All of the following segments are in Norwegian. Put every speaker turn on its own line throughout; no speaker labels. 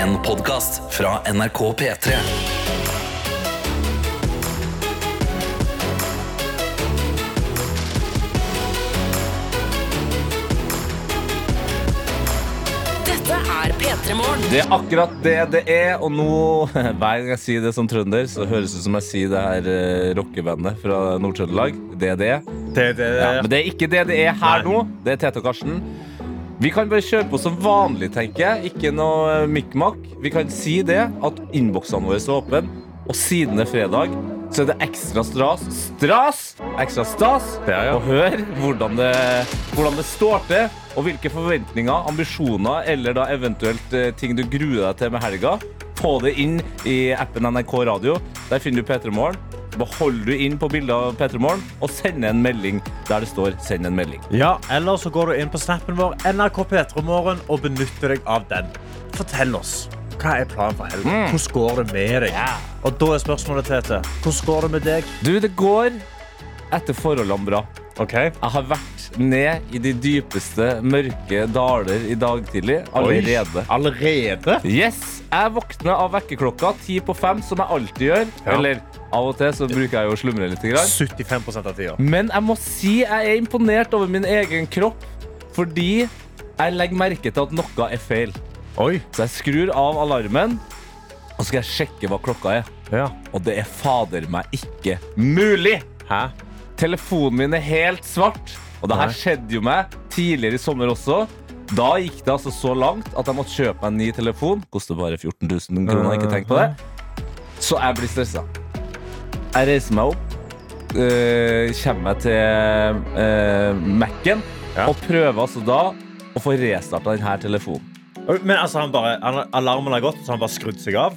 En podkast fra NRK P3.
Dette er P3 Morgen.
Det er akkurat det det er, og nå, hver gang jeg sier det som trønder, så høres det ut som jeg sier det her uh, rockebandet fra Nord-Trøndelag. Det er det.
Det, det,
Ja, men det er ikke det det er her
Nei.
nå. Det er Tete og Karsten. Vi kan bare kjøre på som vanlig, tenker jeg. Ikke noe eh, mikk-makk. Vi kan si det at innboksene våre er åpne, og siden det er fredag, så er det ekstra stras Stras! Ekstra stas
Ja, ja.
å høre hvordan det, hvordan det står til, og hvilke forventninger, ambisjoner eller da eventuelt eh, ting du gruer deg til med helga. Få det inn i appen NRK Radio. Der finner du P3 Morgen. Behold du inn på bildet av P3 Morgen og send en melding der det står 'send en melding'.
Ja, eller så går du inn på snappen vår NRK P3morgen og benytter deg av den. Fortell oss. Hva er planen for helgen? Hvordan går det med deg? Og da er spørsmålet, Tete, hvordan går det med deg?
Du, det går etter forholdene bra.
Ok.
Jeg har vært ned i de dypeste mørke daler i dag tidlig allerede.
Allerede?
Yes, Jeg våkner av vekkerklokka ti på fem, som jeg alltid gjør.
Ja.
Eller av og til så bruker jeg jo å slumre litt. Grann.
75% av tida.
Men jeg må si jeg er imponert over min egen kropp, fordi jeg legger merke til at noe er feil.
Oi.
Så jeg skrur av alarmen, og så skal jeg sjekke hva klokka er.
Ja.
Og det er fader meg ikke mulig!
Hæ?
Telefonen min er helt svart. Og det her skjedde jo meg tidligere i sommer også. Da gikk det altså så langt at jeg måtte kjøpe meg en ny telefon. Koster bare 14 000 kroner, ikke tenk på det. Så jeg blir stressa. Jeg reiser meg opp, øh, kommer meg til øh, Mac-en
Ja.
og prøver altså da å få restarta denne telefonen.
Men altså, han bare, han, alarmen har gått, så han bare skrudd seg av?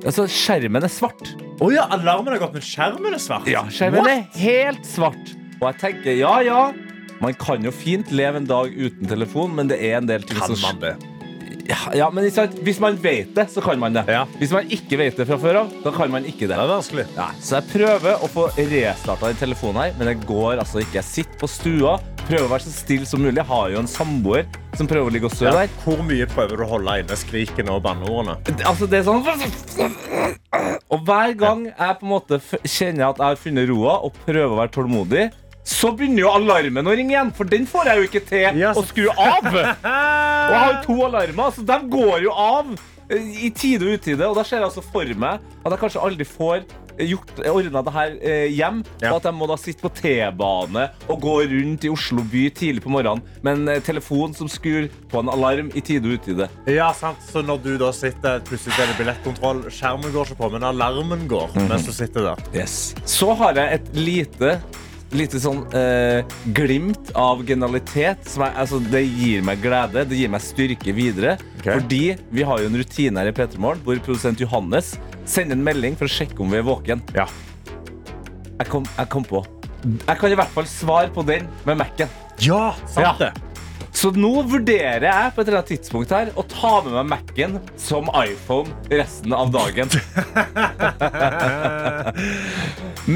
Altså, skjermen er svart.
Å ja, alarmen har gått, men skjermen er svart?
Ja, skjermen er helt svart. Og jeg tenker, ja, ja, man kan jo fint leve en dag uten telefon, men det er en del ting
Kan
som
man det?
Ja, ja, men? Hvis man vet det, så kan man det.
Ja.
Hvis man ikke vet det fra før av, da kan man ikke det.
Det er vanskelig.
Ja, så jeg prøver å få restarta den telefonen her, men det går altså ikke. Jeg sitter på stua, prøver å være så stille som mulig. Jeg har jo en samboer som prøver å ligge og sove
Ja.
der.
Hvor mye prøver du å holde inne skrikene og banneordene?
Altså, det er sånn Og hver gang jeg på en måte kjenner at jeg har funnet roa og prøver å være tålmodig, så begynner jo alarmen å ringe igjen, for den får jeg jo ikke til
Ja,
å skru av. Og jeg har jo to alarmer, så de går jo av eh, i tide og utide. Og da ser jeg altså for meg at jeg kanskje aldri får gjort, ordna det her eh, hjem.
Ja.
Og at jeg må da sitte på T-bane og gå rundt i Oslo by tidlig på morgenen med en eh, telefon som skrur på en alarm i tide og utide.
Ja, sant. Så når du da sitter plutselig er det billettkontroll, skjermen går ikke på, men alarmen går mens du sitter der.
Så har jeg et lite Lite sånn eh, glimt av genialitet. Som er, altså, det gir meg glede, det gir meg styrke videre.
Okay.
Fordi vi har jo en rutine her i P3 Morgen hvor produsent Johannes sender en melding for å sjekke om vi er våken.
Ja.
Jeg kom, jeg kom på. Jeg kan i hvert fall svare på den med Mac-en.
Ja, sant
Ja. Så nå vurderer jeg på et eller annet tidspunkt her å ta med meg Mac-en som iPhone resten av dagen.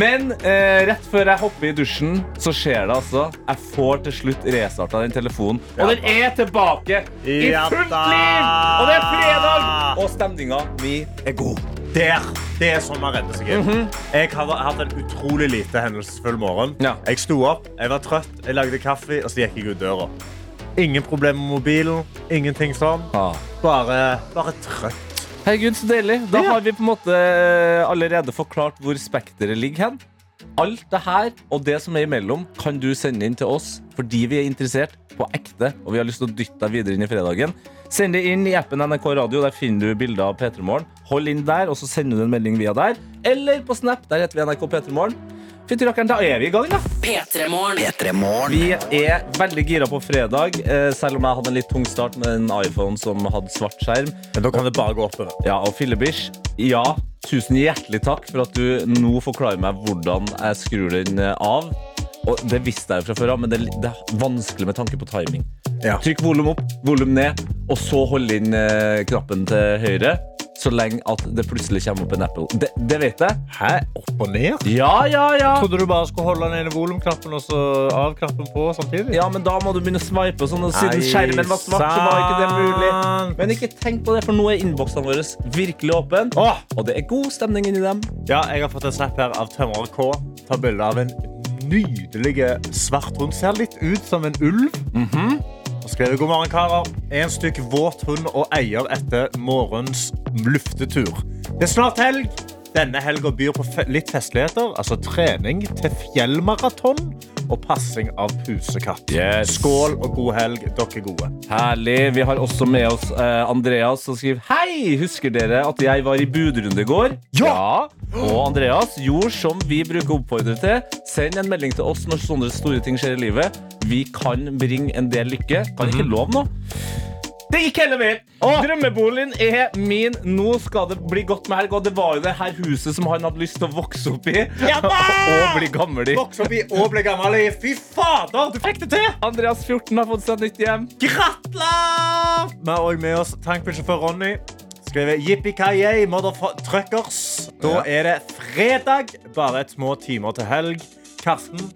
Men eh, rett før jeg hopper i dusjen, så skjer det altså. Jeg får til slutt restarta den telefonen. Og den er tilbake i
Ja
fullt liv! Og det er fredag! Og stemninga mi er god.
Der. Det er sånn man redder seg inn. Jeg har hatt en utrolig lite hendelsesfull morgen.
Ja.
Jeg sto opp, jeg var trøtt, jeg lagde kaffe, og så gikk jeg ut døra. Ingen problemer med mobilen. Ingenting sånn.
Ah.
Bare, bare trøtt.
Herregud, så deilig. Da
Ja.
har vi på en måte allerede forklart hvor spekteret ligger hen. Alt det her og det som er imellom, kan du sende inn til oss fordi vi er interessert på ekte, og vi har lyst til å dytte deg videre inn i fredagen. Send det inn i appen NRK Radio. Der finner du bilder av P3 Morgen. Hold inn der, og så sender du en melding via der. Eller på Snap. Der heter vi NRK P3 Morgen. Fytti rakkeren, da er vi i gang, da.
P3 Morgen.
P3 Morgen.
Vi er veldig gira på fredag, eh, selv om jeg hadde en litt tung start med en iPhone som hadde svart skjerm.
Men da kan det bare gå oppover.
Ja, og Fillebish, ja, tusen hjertelig takk for at du nå forklarer meg hvordan jeg skrur den eh, av. Og det visste jeg jo fra før av, men det, er litt- det er vanskelig med tanke på timing.
Ja.
Trykk volum opp, volum ned, og så hold inn eh, knappen til høyre. så lenge at det plutselig kommer opp en Apple. Det, det vet jeg.
Hæ? Opp og ned?
Ja, ja, ja.
Trodde du bare skulle holde den ene volumknappen og så av-knappen på samtidig?
Ja, men da må du begynne å og sånn, og siden
Nei,
skjermen var svart, så var ikke det mulig.
sant.
Men ikke tenk på det, for nå er innboksene våre virkelig åpne.
Åh!
Og det er god stemning inni dem.
Ja, jeg har fått en snap her av Tømrer K. Tar bilde av en nydelig svart hund. Ser litt ut som en ulv. Skrev god morgen, karer. En stykk våt hund og eier etter morgens luftetur. Det er snart helg. Denne helga byr på litt festligheter, altså trening til fjellmaraton og passing av pusekatt.
Yes.
Skål og god helg. Dere er gode.
Herlig. Vi har også med oss eh, Andreas som skriver Hei! Husker dere at jeg var i budrunde i går?
Ja!
Og Andreas gjorde som vi bruker å oppfordre til. Send en melding til oss når sånne store ting skjer i livet. Vi kan bringe en del lykke. Kan ikke love noe. Det gikk hele veien. Drømmeboligen er min. Nå skal det bli godt med helg. Og det var jo det her huset som han hadde lyst til å vokse opp i.
Ja
og bli gammel i.
Vokse opp i og bli gammel i. Fy fader, du fikk det til!
Andreas 14 har fått seg nytt hjem.
Gratulerer! Vi har òg med oss tankbilsjåfør Ronny. Skriver yippee motherfuckers. Da er det fredag. Bare et små timer til helg. Karsten.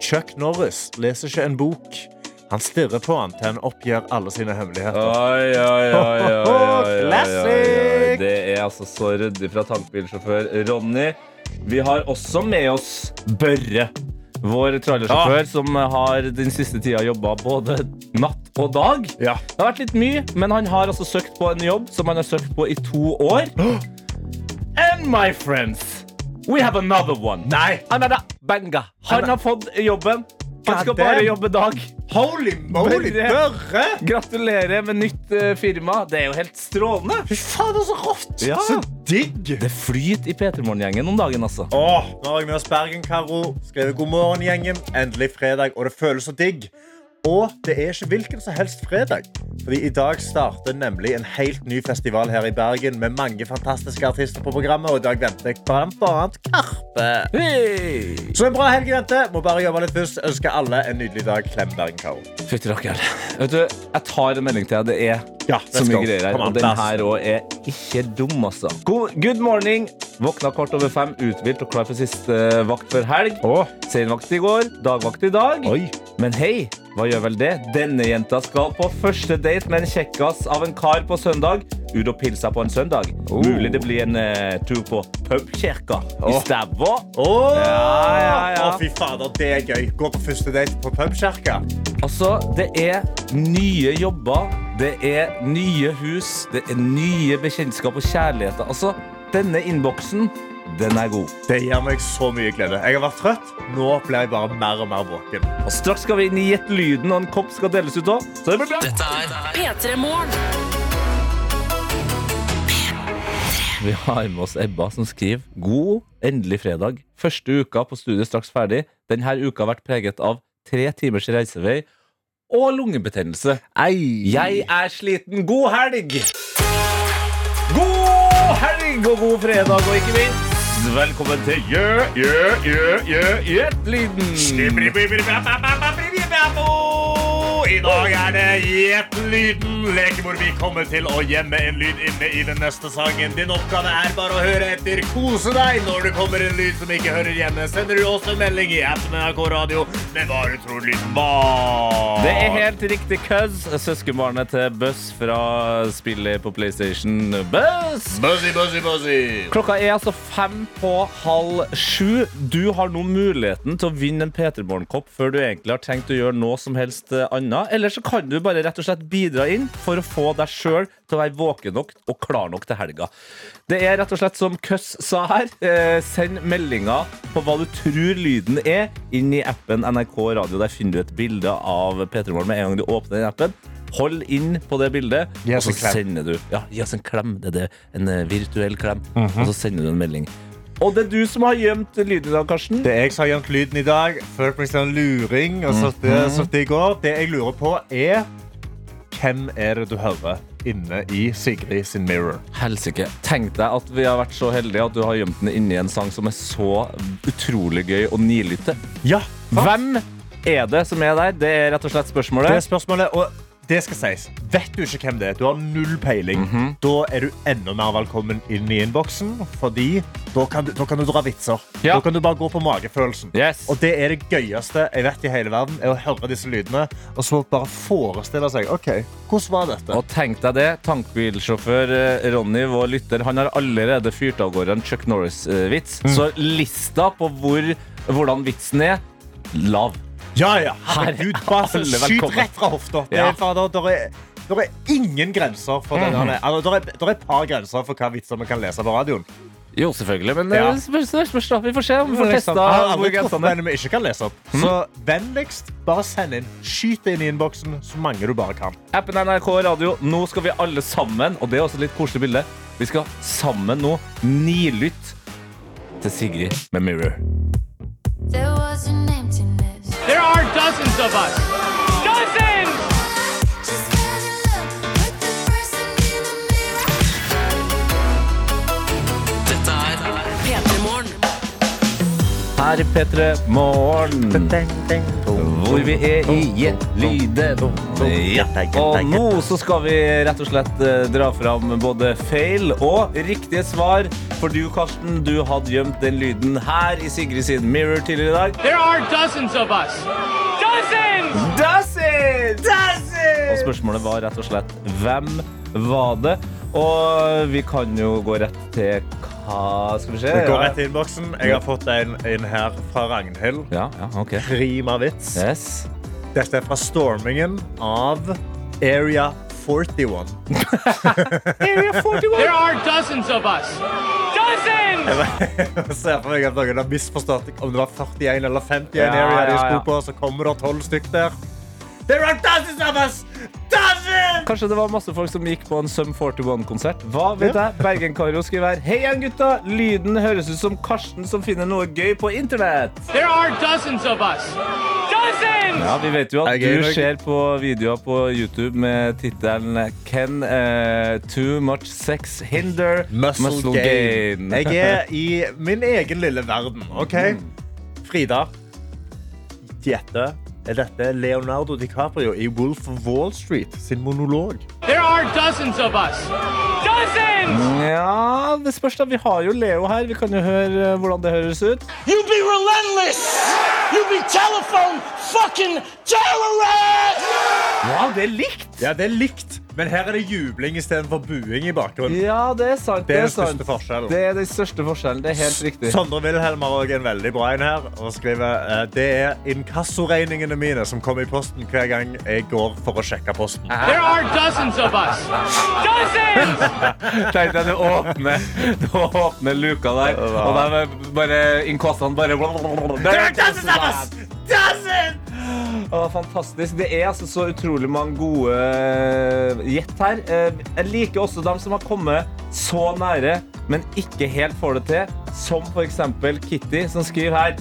Chuck Norris leser ikke en bok. Han stirrer på han til han oppgir alle sine hemmeligheter.
Oi, oi, oi, oi, oi. Det er altså så ryddig fra tankbilsjåfør Ronny. Vi har også med oss Børre. Vår trailersjåfør som har den siste tida jobba både natt og dag.
Ja.
Det har vært litt mye, men han har altså søkt på en jobb som han har søkt på i to år. And my friends, we have another one.
Nei!
Another banga. Han har fått jobben. Han skal bare jobbe dag.
Holy moly,
Børre. Gratulerer med nytt uh, firma. Det er jo helt strålende.
Fy faen, det er så rått!
Ja.
Så digg!
Det flyter i P3 Morgen-gjengen om dagen, altså.
Åh, nå har jeg med oss Bergen-Karo. Skrevet god morgen, gjengen. Endelig fredag, og det føles så digg. Og det er ikke hvilken som helst fredag. Fordi i dag starter nemlig en helt ny festival her i Bergen med mange fantastiske artister på programmet. Og i dag venter jeg annet Karpe.
Hey!
Så en bra helg i vente. Må bare jobbe litt først. Ønsker alle en nydelig dag. Klem Bergen-Karo.
Fytti rakkeren. Vet du, jeg tar en melding til deg. Det er
Ja,
som
vi
greier her. Og den her òg er ikke dum, altså. God, good morning. Våkna kvart over fem, uthvilt og klar for siste eh, vakt før helg.
Oh.
Senvakt i går, dagvakt i dag.
oi.
Men hei, hva gjør vel det? Denne jenta skal på første date med en kjekkas av en kar på søndag. Ut og pilsa på en søndag.
Oh.
Mulig det blir en uh, tur på pubkirka i
Åh.
Stavå.
Åh!
Ja, ja, ja.
Å, fy fader, det er gøy. Gå på første date på pubkirka.
Altså, det er nye jobber, det er nye hus, det er nye bekjentskap og kjærligheter. Altså, denne innboksen, den er god.
Det gir meg så mye glede. Jeg har vært trøtt. Nå blir jeg bare mer og mer våken.
Og straks skal vi inn i Gjett lyden, og en kopp skal deles ut òg. Så det blir bra.
Dette er
P3 Morgen.
Vi har med oss Ebba som skriver God, endelig fredag. Første uka på studiet straks ferdig. Denne uka har vært preget av tre timers reisevei og lungebetennelse.
Ei.
Jeg er sliten. God helg! God helg og god fredag, og ikke minst velkommen til Gjø, gjø, gjø, gjø, Gjett-lyden.
I dag er det Gjett-lyden, leken hvor vi kommer til å gjemme en lyd inne i den neste sangen. Din oppgave er bare å høre etter, kose deg. Når det kommer en lyd som ikke hører hjemme, sender du oss en melding i appen NRK Radio med hva du tror lyden var.
Det er helt riktig, cuz. Søskenbarnet til Buzz fra spillet på PlayStation. Buzz!
Buzzy, buzzy, buzzy.
Klokka er altså fem på halv sju. Du har nå muligheten til å vinne en P3 Morgen-kopp før du egentlig har tenkt å gjøre noe som helst eh, Eller så kan du bare rett og slett bidra inn for å få deg sjøl til å være våken nok og klar nok til helga. Det er rett og slett som Køss sa her. Eh, send meldinger på hva du tror lyden er, inn i appen NRK Radio. Der finner du et bilde av P3 Morgen med en gang du åpner den appen. Hold inn på det bildet, og så sender du Ja, gi oss en klem. Det er det. En eh, virtuell klem.
Mhm.
Og så sender du en melding. Og det er du som har gjemt lyden i dag, Karsten.
Det er jeg som har gjemt lyden i dag. Følt meg som en luring. Og så det, så det, går. det jeg lurer på, er Hvem er det du hører inne i Sigrid sin mirror?
Helsike. Tenk deg at vi har vært så heldige at du har gjemt den inni en sang som er så utrolig gøy å nilytte.
Ja,
Hvem er det som er der? Det er rett og slett spørsmålet.
Det er spørsmålet. Og det skal sies. Vet du ikke hvem det er, du har null peiling,
Mhm.
da er du enda mer velkommen inn i innboksen, fordi da kan du, da kan du dra vitser.
Ja.
Da kan du bare gå på magefølelsen.
Yes.
Og det er det gøyeste jeg vet i hele verden, er å høre disse lydene, og så bare forestille seg, ok, hvordan var dette?
Og tenk deg det, tankbilsjåfør eh, Ronny, vår lytter, han har allerede fyrt av gårde en Chuck Norris-vits.
Mm.
Så lista på hvor, hvordan vitsen er, lav.
Ja, ja, herregud, bare skyt rett fra hofta. Det er, fader, der er, der er ingen grenser for det.
Mhm.
Altså, der, er, der er et par grenser for hva vitser vi kan lese på radioen.
Jo, selvfølgelig, men
Ja.
eh, spørs, spørs, spørs da. Vi får se om vi får testa hvor
vi ikke kan lese opp. Så vennligst, bare send inn. Skyt inn i innboksen så mange du bare kan.
Appen NRK Radio. Nå skal vi alle sammen, og det er også et litt koselig bilde, vi skal sammen nå nilytte til Sigrid med Mirror.
The mirror.
Dette er P3 Morgen.
Her i P3 Morgen, hvor vi er i Jet-lyden. Ja. Og nå så skal vi rett og slett eh, dra fram både feil og riktige svar. For du, Karsten, du hadde gjemt den lyden her i Sigrid sin Mirror tidligere i dag.
There are dozens of us. Dozens!
Dozens! Og spørsmålet var rett og slett hvem var det? Og vi kan jo gå rett til hva Skal vi se?
Vi går rett til innboksen. Jeg har fått en inn her fra Ragnhild.
Ja, ja, ok.
Prima vits.
Yes.
Dette er fra stormingen av Area 41.
There are dozens of us. Dozens!
Jeg ser for meg at noen har misforstått om det var 41 eller 51
Ja,
area de
ja,
sto
ja.
på, så kommer det 12 stykk der. There are dozens of us! Dozens!
Kanskje det var masse folk som gikk på en Sum 41-konsert. Hva vet jeg? Bergen-Karo skriver her. Hei igjen, gutta! Lyden høres ut som Karsten som finner noe gøy på internett.
There are dozens of us. Dozens!
Ja, Vi vet jo at du ser på videoer på YouTube med tittelen Can uh, too much sex hinder
Muscle, gain. Jeg er i min egen lille verden, OK? Frida, gjette. Er dette Leonardo DiCaprio i Wolf of Wall Street sin monolog?
There are dozens of us. Dozens!
Ja, det spørs da. Vi har jo Leo her. Vi kan jo høre eh, hvordan det høres ut.
You be relentless. You be telephone fucking terrorist.
Ja, det er likt!
Ja, det er likt, men her er det jubling istedenfor buing i bakgrunnen.
Ja, det er sant.
Det er den største.
Det er den største forskjellen. Det er helt riktig.
Sondre Wilhelm har òg en veldig bra en her. Og skriver eh, det er inkassoregningene mine som kommer i posten hver gang jeg går for å sjekke posten.
There are dozens of us. Dozens!
Tenk deg, du åpner, du åpner luka der, og der er bare inkassaen bare Å, fantastisk. Det er altså så utrolig mange gode eh, gjett her. Eh, Jeg liker også dem som har kommet så nære, men ikke helt får det til. Som f.eks. Kitty, som skriver her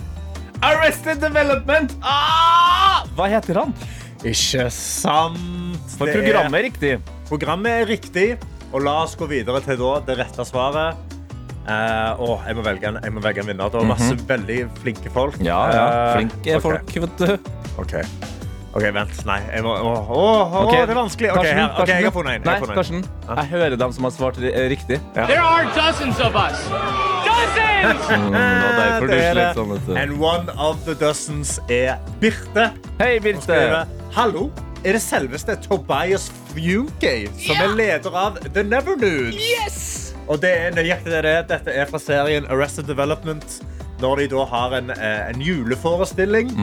Arrested Development! Ah! Hva heter han?
Ikke sant?
For programmet er riktig.
Programmet er riktig, og la oss gå videre til da, det rette svaret. Eh, å, jeg, må velge en, jeg må velge en vinner. Det var masse veldig flinke folk.
Ja, ja.
Eh,
Flinke
uh,
folk, vet du.
OK. Ok, Vent. Nei, jeg må Å, å, å,
okay.
det er vanskelig.
Karsten,
her.
Karsten.
jeg har funnet en. Jeg
Nei,
jeg.
Karsten. Jeg hører dem som har svart riktig. riktig.
There are dozens of us. Dozens!
Mm, og
Det er det.
sånn.
And one of the dozens er Birte.
Hei, Birte.
Hallo, er det selveste Tobias Fugay, som er leder av The Never Nudes? Og det er nøyaktig det det er. Dette er fra serien Arrested Development. Når de da har en, eh, en juleforestilling.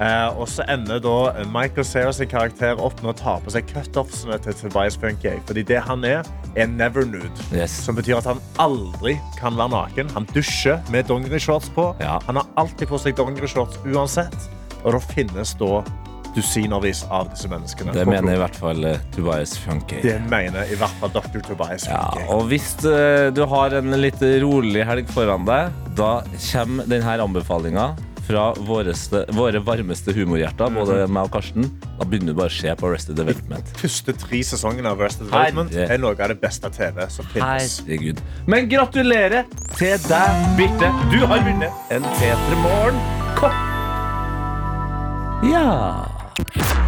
Eh, og så ender da Michael Cera sin karakter opp med å ta på seg cutoffsene til Tobias Funky. Fordi det han er, er never nude.
Yes.
Som betyr at han aldri kan være naken. Han dusjer med dongerishorts på.
Ja.
Han har alltid på seg dongerishorts uansett. Og det finnes da dusinervis av disse menneskene.
Det mener i hvert fall eh, Tobias Funky.
Det mener i hvert fall Dr. Tobias
Ja, og hvis eh, du har en litt rolig helg foran deg, da kommer denne anbefalinga fra våreste, våre varmeste humorhjerter, både meg og Karsten. Da begynner du bare å se på Arrested Development.
første tre sesongene av Arrested Development
Herre.
er noe av det beste TV som finnes.
Herregud. Men gratulerer til deg, Birte. Du har vunnet en P3 Morgen-kopp. Ja. over.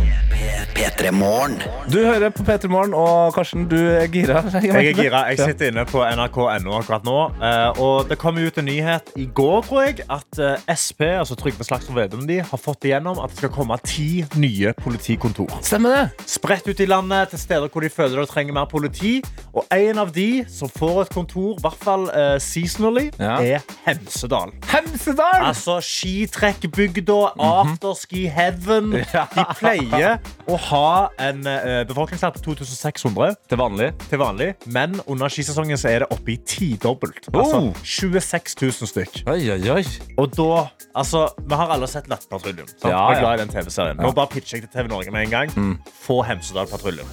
P3 Morgen.
Du hører på P3 Morgen, og Karsten, du er gira.
Jeg er gira. Jeg sitter inne på nrk.no akkurat nå. eh, Og det kom ut en nyhet i går, tror jeg, at eh, Sp, altså Trygve Slagsvold Vedum, de har fått igjennom at det skal komme ti nye politikontor.
Stemmer det?
Spredt ut i landet til steder hvor de føler de trenger mer politi. Og en av de som får et kontor, i hvert fall eh, seasonally,
Ja.
er Hemsedal.
Hemsedal!
Altså skitrekkbygda, afterski heaven. De pleier å ha en uh, befolkningstall på 2600
Til vanlig.
til vanlig, men under skisesongen så er det oppe i tidobbelt. Altså
Oh.
26 000 stykk.
Oi, oi, oi.
Og da Altså, vi har alle sett Nattpatruljen. Ja,
Ja,
Vi er
ja.
glad i den TV-serien. Nå bare pitcher jeg til TV Norge med en gang. Få Hemsedal-patruljen.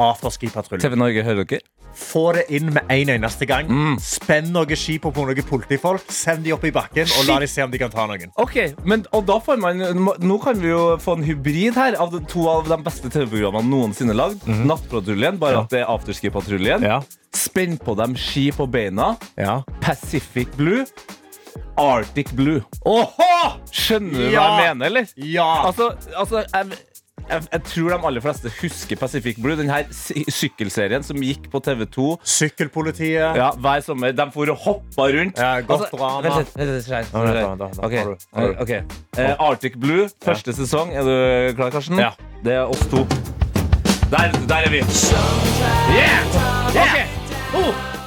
Afterski-patruljen.
TV Norge, hører dere?
Få det inn med en eneste gang. Spenn noen ski på noen politifolk. Send de opp i bakken og la de se om de kan ta noen.
Ok, men, og da får man Nå kan vi jo få en hybrid her av to av de beste TV-programmene noensinne lagd. Nattpatruljen, bare
Ja.
at det er Afterski-patruljen.
Ja.
Spenn på dem ski på beina.
Ja.
Pacific Blue. Arctic Blue.
Oho!
Skjønner du
Ja.
hva jeg mener, eller?
Ja.
Altså, altså jeg, jeg, jeg tror de aller fleste husker Pacific Blue, den her sykkelserien som gikk på TV2
Sykkelpolitiet.
ja, hver sommer. De for og hoppa rundt.
Ja, godt drama.
Vent litt, vent litt, Skjær,
Ja,
Skjær.
da, da, da,
Ok,
har du- har du.
ok. Eh, Arctic Blue, første sesong. Er du klar, Karsten?
Ja.
Det er oss to. Der, der er vi. Yeah! Ok.
Å,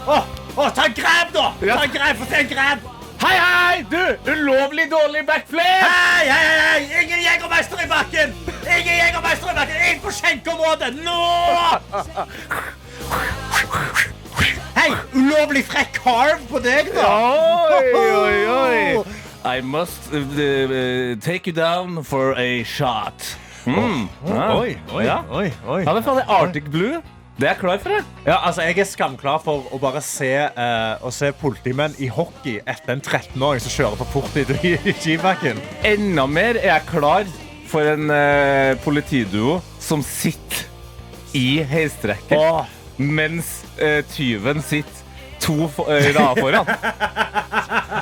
oh, oh, ta en grab, da! Ta en grab, Få se en grab!
Hei, hei! Du, ulovlig dårlig backflip!
Hei, hei, hei! Ingen jegermester i bakken! Ingen jegermester i bakken! Inn på skjenkeområdet! Nå! Hei, ulovlig frekk harv på deg, da!
Oi, oi, oi. I must uh, uh, take you down for a shot. Mm. Ja.
Oi, oi,
Ja.
oi, oi.
Ja, men fra er Arctic Blue. Det er jeg klar for, det.
Ja, altså, jeg er skamklar for å bare se, uh, å se politimenn i hockey etter en 13-åring som kjører for fort i, i, skibakken.
Enda mer er jeg klar for en uh, politiduo som sitter i heistrekket
Åh,
mens uh, tyven sitter to uh, rader foran.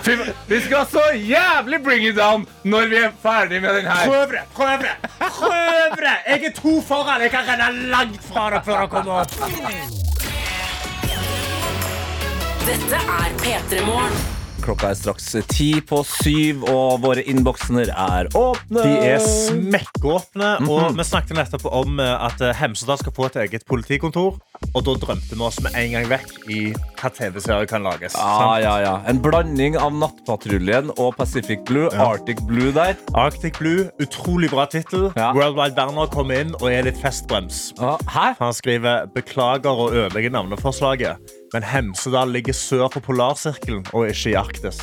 Fy, vi skal så jævlig bring it down når vi er ferdig med den her.
prøv det! Prøv det! Prøv det! Jeg er to foran. Jeg kan renne langt fra deg før dere kommer opp.
Dette er P3 Morgen.
Klokka er straks ti på syv, og våre innbokser er åpne.
De er smekkåpne. Og vi snakket nettopp om eh, at eh, Hemsedal skal få et eget politikontor. Og da drømte vi oss med en gang vekk i hva TV-serier kan lages.
Ja,
sant?
ja, ja. En blanding av Nattpatruljen og Pacific Blue. Arctic Blue der.
Arctic Blue, utrolig bra tittel.
Ja.
Worldwide Werner kommer inn og er litt festbrems.
Ja, Hæ?
Han skriver beklager å ødelegge navneforslaget, men Hemsedal ligger sør for polarsirkelen og ikke i Arktis.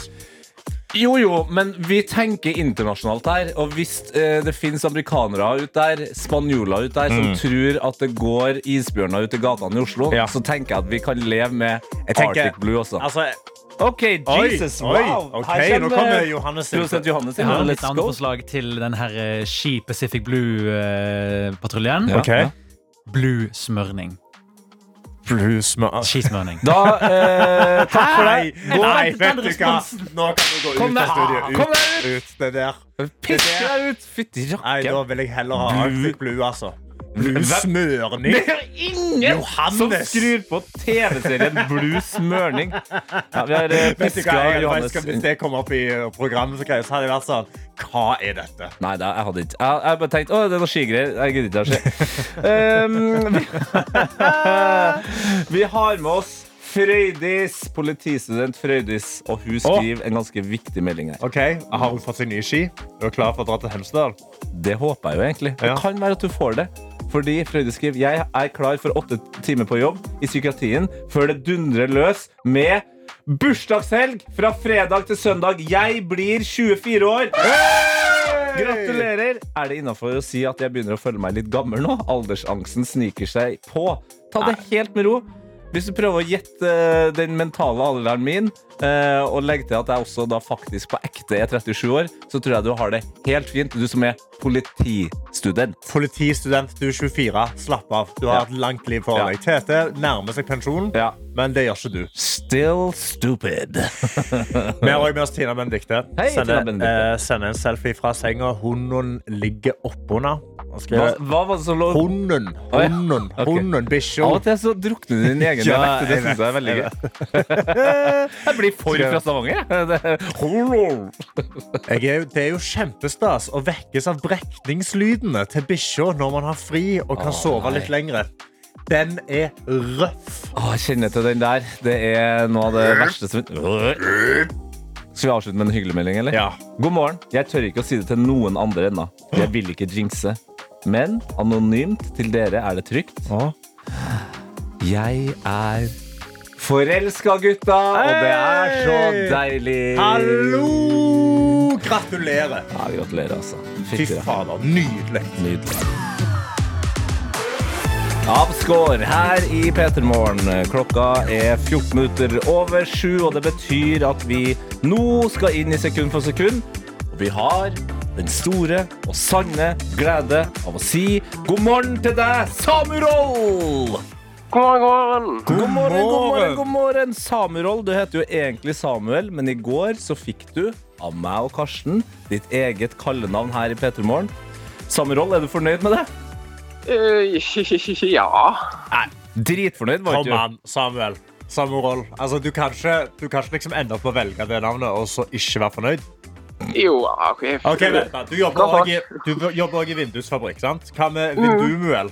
Jo, jo, men vi tenker internasjonalt her. Og hvis eh, det finnes amerikanere ut der, spanjoler ut der, som tror at det går isbjørner ut i gatene i Oslo,
Ja.
så tenker jeg at vi kan leve med
Jeg tenker-
Arctic Blue også.
Altså,
OK,
oi,
Jesus,
oi,
wow!
ok,
Her
nå kommer Johannes inn.
Produsent Johannes
Jeg
inn.
har litt
Let's
andre
go.
forslag til den her eh, Ski Pacific Blue-patruljen.
Ja.
Ok.
Blue-smørning.
Blues med
Skismørning.
Da, eh, takk for
deg.
deg.
nei, vet du hva? Nå kan du gå
Kom
ut av studiet. Ut,
kom deg
ut. Det der.
Pisk deg ut! Fytti
Nei, da vil jeg heller ha Arctic Blue, altså. Blue smørning.
Det er ingen
Johannes.
som skrur på TV-serien Blue Smørning. Ja, vi har eh, Johannes.
Hvis det kommer opp i uh, programmet, så hadde jeg vært sånn Hva er dette?
Nei, da, jeg hadde ikke. Jeg, jeg bare tenkte å, det er noe skigreier. Jeg gidder ikke å se. Um, vi, har med oss Frøydis, politistudent Frøydis, og hun skriver en ganske viktig melding her.
Ok, Har hun fått seg nye ski? Er hun klar for å dra til Hemsedal?
Det håper jeg jo egentlig. Det kan være at hun får det. Fordi Frøyde skriver jeg er klar for åtte timer på jobb i psykiatrien før det dundrer løs med bursdagshelg fra fredag til søndag. Jeg blir 24 år. Gratulerer! Er det innafor å si at jeg begynner å føle meg litt gammel nå? Aldersangsten sniker seg på. Ta det helt med ro. Hvis du prøver å gjette den mentale alderen min, eh, og legge til at jeg også da faktisk på ekte er 37 år, så tror jeg du har det helt fint, du som er politistudent.
Politistudent, du er 24. Slapp av. Du har
Ja.
et langt liv for
Ja.
deg. Tete nærmer seg pensjonen,
Ja.
men det gjør ikke du.
Still stupid.
Vi har også med oss Tina Bendikte
Hei, Tina
Sender, eh, sender en selfie fra senga. Hunden ligger oppunder.
Hva, hva var det som lå
Hunden.
Å, ja.
Hunden.
okay.
Hunden. Bikkja.
Av og til så drukner du din egen
Ja,
dialekt. Det syns jeg er veldig gøy. Jeg blir for fra Stavanger, jeg. Det-
er, jo- kjempestas å vekkes av brekningslydene til bikkja når man har fri og kan
oh,
sove
nei.
litt lengre. Den er røff.
Å, kjenner til den der. Det er noe av det verste som Skal vi avslutte med en hyggelig melding, eller?
Ja.
God morgen. Jeg tør ikke å si det til noen andre ennå. Jeg vil ikke jinxe. Men anonymt til dere er det trygt. Jeg er forelska, gutta! Og det er så deilig.
Hallo! Gratulerer.
Ja, gratulerer, altså.
Fy fader, nydelig.
Nydelig. Avskår her i P3 Morgen. Klokka er 14 minutter over sju, og det betyr at vi nå skal inn i sekund for sekund. Og vi har den store og sanne glede av å si god morgen til deg, Samuroll!
God morgen.
God morgen, god morgen, god morgen. Samuroll, du heter jo egentlig Samuel, men i går så fikk du av meg og Karsten ditt eget kallenavn her i P3 Morgen. Samuroll, er du fornøyd med det?
Eh, ja.
Dritfornøyd, var
Kom
ikke du?
an, Samuel. Samuel. Altså, du, kan ikke, du kan ikke liksom ende opp med å velge det navnet og så ikke være fornøyd.
Jo, OK.
Ok, vent da. Du jobber også i, du jobber også i vindusfabrikk, sant? Hva med Vindumuel?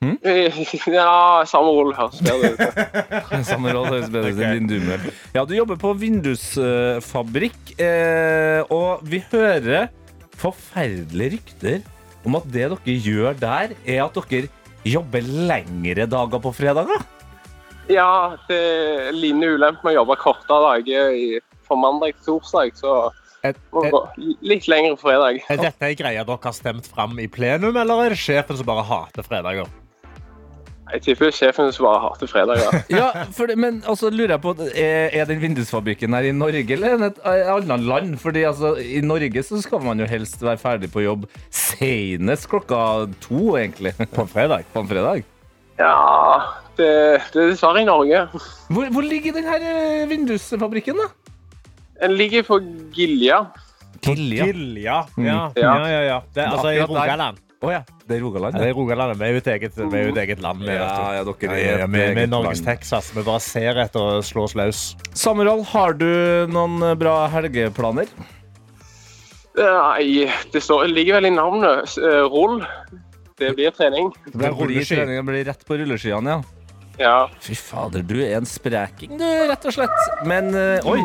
Mm. Ja, samme rolle høres bedre ut.
Samuroll høres bedre ut enn. Ja, du jobber på vindusfabrikk, eh, og vi hører forferdelige rykter om at det dere gjør der, er at dere jobber lengre dager på fredager.
Ja, det er lignende ulempe med å jobbe kortere dager i- fra mandag til torsdag, så
Er,
må
er,
litt lengre fredag.
er dette ei greie dere har stemt fram i plenum, eller er det sjefen som bare hater fredager?
Jeg tipper sjefen som bare hater fredager.
Ja, for det, men altså lurer jeg på Er, er den vindusfabrikken her i Norge eller i et et annet land? Fordi altså, I Norge så skal man jo helst være ferdig på jobb senest klokka to, egentlig.
På en fredag?
På en fredag.
Ja, det, det er dessverre i Norge.
Hvor, hvor ligger den her eh, vindusfabrikken, da?
Den ligger på Gilja.
Gilja.
Gilja.
Mm.
Ja, ja, ja. ja. Det er altså i Rogaland.
Å ja. Det er Rogaland.
Ja, det er Rogaland. Vi er jo et eget, vi er jo et eget land. Vi,
Ja, ja, dere er
vi, vi er Norges
land.
Texas. Vi bare ser etter å slå oss løs.
Samuel, har du noen eh, bra helgeplaner?
Nei, det står, ligger vel i navnet. Roll. Rull. Det blir trening.
Det blir
rulleski.
trening, det blir rett på rulleskiene, ja.
Ja.
Fy fader, du er en spreking, du, rett og slett. Men eh, oi!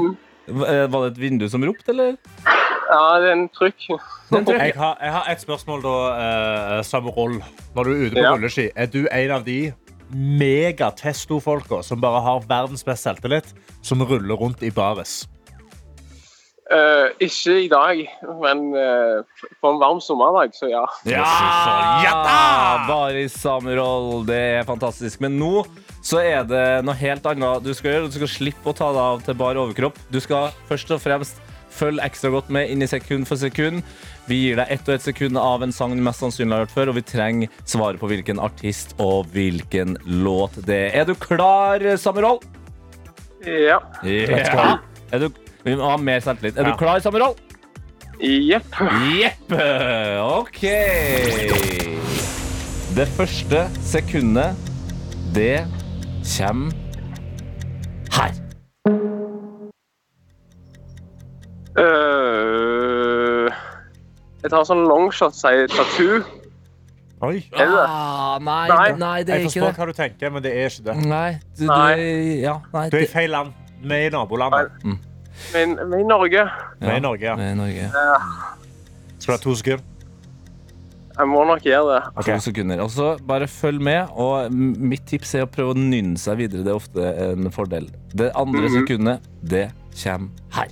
Eh, Var det et vindu som ropte, eller?
ja, det er en trykk.
Jeg har, jeg har et spørsmål, da, samme roll. Når du er ute på
Ja.
rulleski, er du en av de megatesto-folka som bare har verdens beste selvtillit, som ruller rundt i baris?
Eh, ikke i dag, men eh, på en varm sommerdag, så ja.
Ja! Bare Samuel, det er fantastisk. Men nå så er det noe helt annet du skal gjøre. Du skal slippe å ta deg av til bar overkropp. Du skal først og fremst følge ekstra godt med inn i sekund for sekund. Vi gir deg ett og ett sekund av en sang du mest sannsynlig har hørt før, og vi trenger svaret på hvilken artist og hvilken låt det er. Er du klar, Samuel?
Ja.
Ja. Er du, vi må ha mer selvtillit. Er
Ja.
du klar, Samuel?
Jepp.
Jepp. OK. Det første sekundet, det kommer her.
Uh, jeg tar sånn longshot, sier tattoo.
Oi.
Er det det?
Ah, nei,
Nei.
nei, det er
Jeg forstår hva du tenker, men det er ikke det.
Nei, du, du, ja, nei,
Du er i feil land. Vi er i nabolandet.
Vi er i Norge.
Vi er i Norge, ja.
Vi er Norge.
Skal du ha to sekunder?
Jeg må nok gjøre det.
Okay.
To sekunder. Og så bare følg med. Og mitt tips er å prøve å nynne seg videre. Det er ofte en fordel. Det andre
Mhm.
sekundet, det kommer her.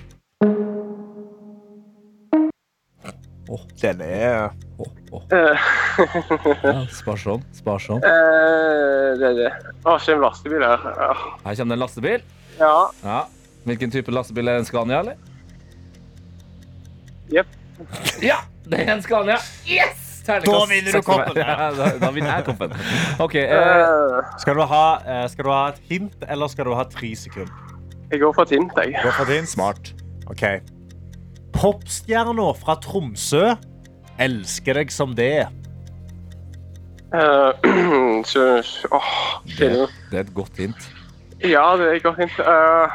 Den er
oh,
oh.
Ja, sparsom. Sparsom.
eh, det er det. Å, kommer en lastebil her. Ja.
Her kommer det en lastebil.
Ja.
Ja. Hvilken type lastebil er det? En Scania, eller?
Jepp.
Ja, det er en Scania. Yes!
Da vinner du koppen.
Ja, da, da vinner jeg koppen. OK. Eh,
Eh,
skal du, ha, eh, skal du ha et hint, eller skal du ha tre sekunder?
jeg går for et hint, jeg.
Går for din.
smart.
Ok. Popstjerna fra Tromsø elsker deg som det.
Eh, så, oh,
Det, det er et godt hint.
Ja, det er godt hint. Uh,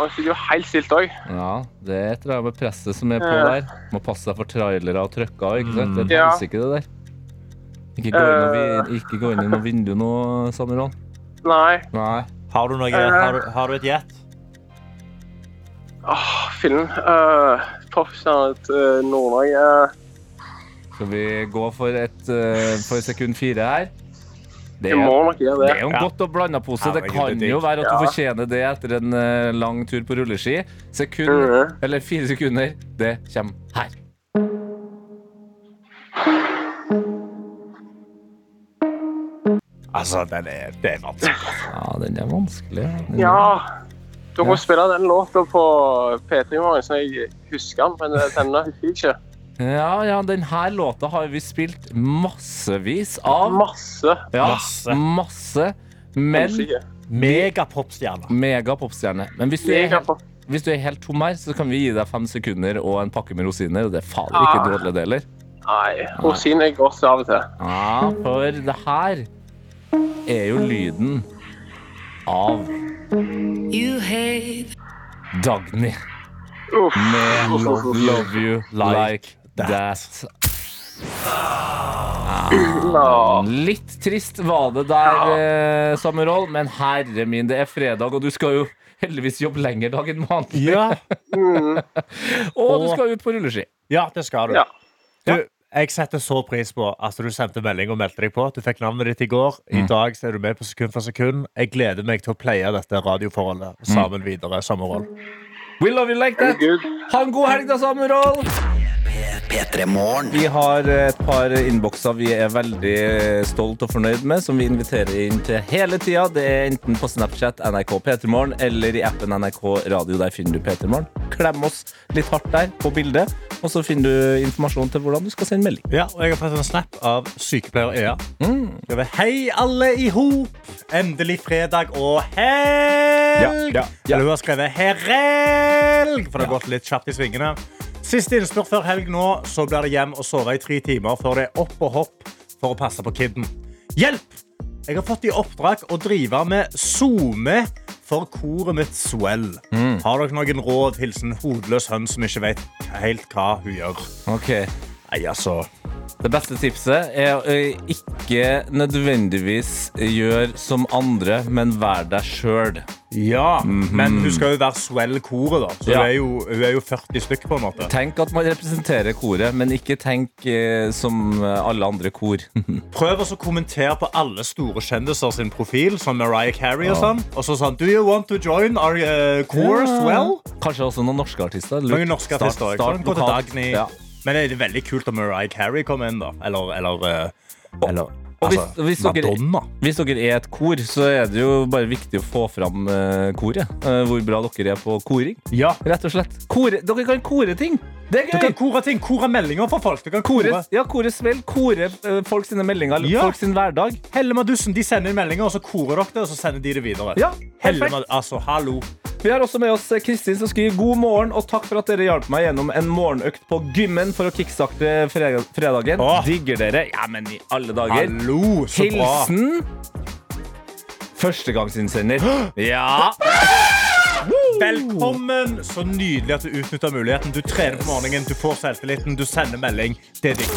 han sitter jo helt stilt òg.
Ja, det er et eller annet med presset som er på
Ja.
der. Må passe seg for trailere og trøkker. Ikke sant? Det er
Ja.
helsike, det der. Ikke gå inn,
Eh.
vi, ikke gå inn i noe vindu nå, Samuel.
Nei.
Nei.
Har du, noe,
Eh.
har du, har du et gjett?
Åh, filmen. Uh, Popstjerne til Nord-Norge.
Skal vi gå for, et, uh, for sekund fire her? Det er, det
det.
er jo en
Ja.
godt og blanda pose. Det kan jo være at du fortjener det etter en eh, lang tur på rulleski. Sekund,
Mhm.
eller fire sekunder, det kommer her.
Altså, den er, det er vanskelig.
Ja, den er vanskelig. Den
Ja. Du må
Ja.
spille den låta på P3 i morgen, så jeg husker den, men denne husker jeg ikke.
Ja, ja, den her låta har vi spilt massevis av.
Masse.
Ja,
Masse.
masse. Men
Megapopstjerne.
Megapopstjerne. Men hvis du, er
Mega
hvis du er helt tom her, så kan vi gi deg fem sekunder og en pakke med rosiner. Og det er fader ikke
dårlige
dårlig, det heller.
Nei, rosin er godt av og til.
Ja, for det her er jo lyden av Dagny med Love, love You Like That.
Ah,
Litt trist var det der, eh, Samuel, men herre min, det er fredag, og du skal jo heldigvis jobbe lenger dag enn vanlig.
Ja.
Og du skal ut på rulleski.
ja, det skal du.
Ja.
du. Jeg setter så pris på at du sendte melding og meldte deg på. Du fikk navnet ditt i går. I
Mm.
dag er du med på sekund for sekund. Jeg gleder meg til å pleie dette radioforholdet
Mm.
sammen videre. Sommerhold.
We love you like that. Ha en god helg, da, Samuel.
P3 Morgen.
Vi har et par innbokser vi er veldig stolt og fornøyd med, som vi inviterer inn til hele tida. Det er enten på Snapchat NRK P3morgen eller i appen NRK Radio. Der finner du P3morgen. Klem oss litt hardt der på bildet, og så finner du informasjon til hvordan du skal sende melding.
Ja, og jeg har fått en snap av sykepleier Ea.
Mm.
Skriver, Hei, alle i hop! Endelig fredag og helg!
Ja, ja, ja.
Eller hun har skrevet herelg, for det har gått litt kjapt i svingene. Siste innspurt før helg nå, så blir det hjem og sove i tre timer før det er opp og hopp for å passe på kidden. Hjelp! Jeg har fått i oppdrag å drive med SoMe for koret mitt Swell.
Mm.
Har dere noen råd? Hilsen hodeløs hønn som ikke vet helt hva hun gjør.
Ok
Nei, altså.
Det beste tipset er å eh, ikke nødvendigvis gjøre som andre, men vær deg sjøl.
Ja, men hun skal jo være Swell-koret, da. Så
Ja.
hun, er jo, hun er jo 40 stykk, på en måte.
Tenk at man representerer koret, men ikke tenk eh, som alle andre kor.
Prøv å kommentere på alle store kjendiser sin profil, som Mariah Carey og sånn. Og så sånn Do you want to join our uh, core Swell?
Kanskje også noen norske artister.
Noen norske
Start-
artister.
start
Start, til
lokalt.
Dagny.
Ja.
Men det er veldig kult om Mariah Carey kommer inn, da. Eller, eller, uh, eller
og hvis-
altså,
hvis dere- Hvis dere er et kor, så er det jo bare viktig å få fram uh, koret. Uh, hvor bra dere er på koring.
Ja.
Rett og slett. Kore, dere kan kore ting! Det er
Du kan kore ting. Kore meldinger for folk. Du kan kore.
Kore, ja, kore smell. Kore uh, folk sine meldinger.
Ja.
Folk sin hverdag.
Helle Madussen de sender meldinger, og så korer dere det, og så sender de det videre.
Ja,
Helle
perfekt.
Altså, hallo.
Vi har også med oss eh, Kristin som skriver god morgen og takk for at dere hjalp meg gjennom en morgenøkt på gymmen for å kickstarte fredagen.
Åh.
Digger dere. Ja, men i alle dager.
Hallo, så bra.
Hilsen førstegangsinnsender. Ja.
Velkommen! Så nydelig at du utnytter muligheten. Du trener på morgenen, du får selvtilliten, du sender melding. Det er digg.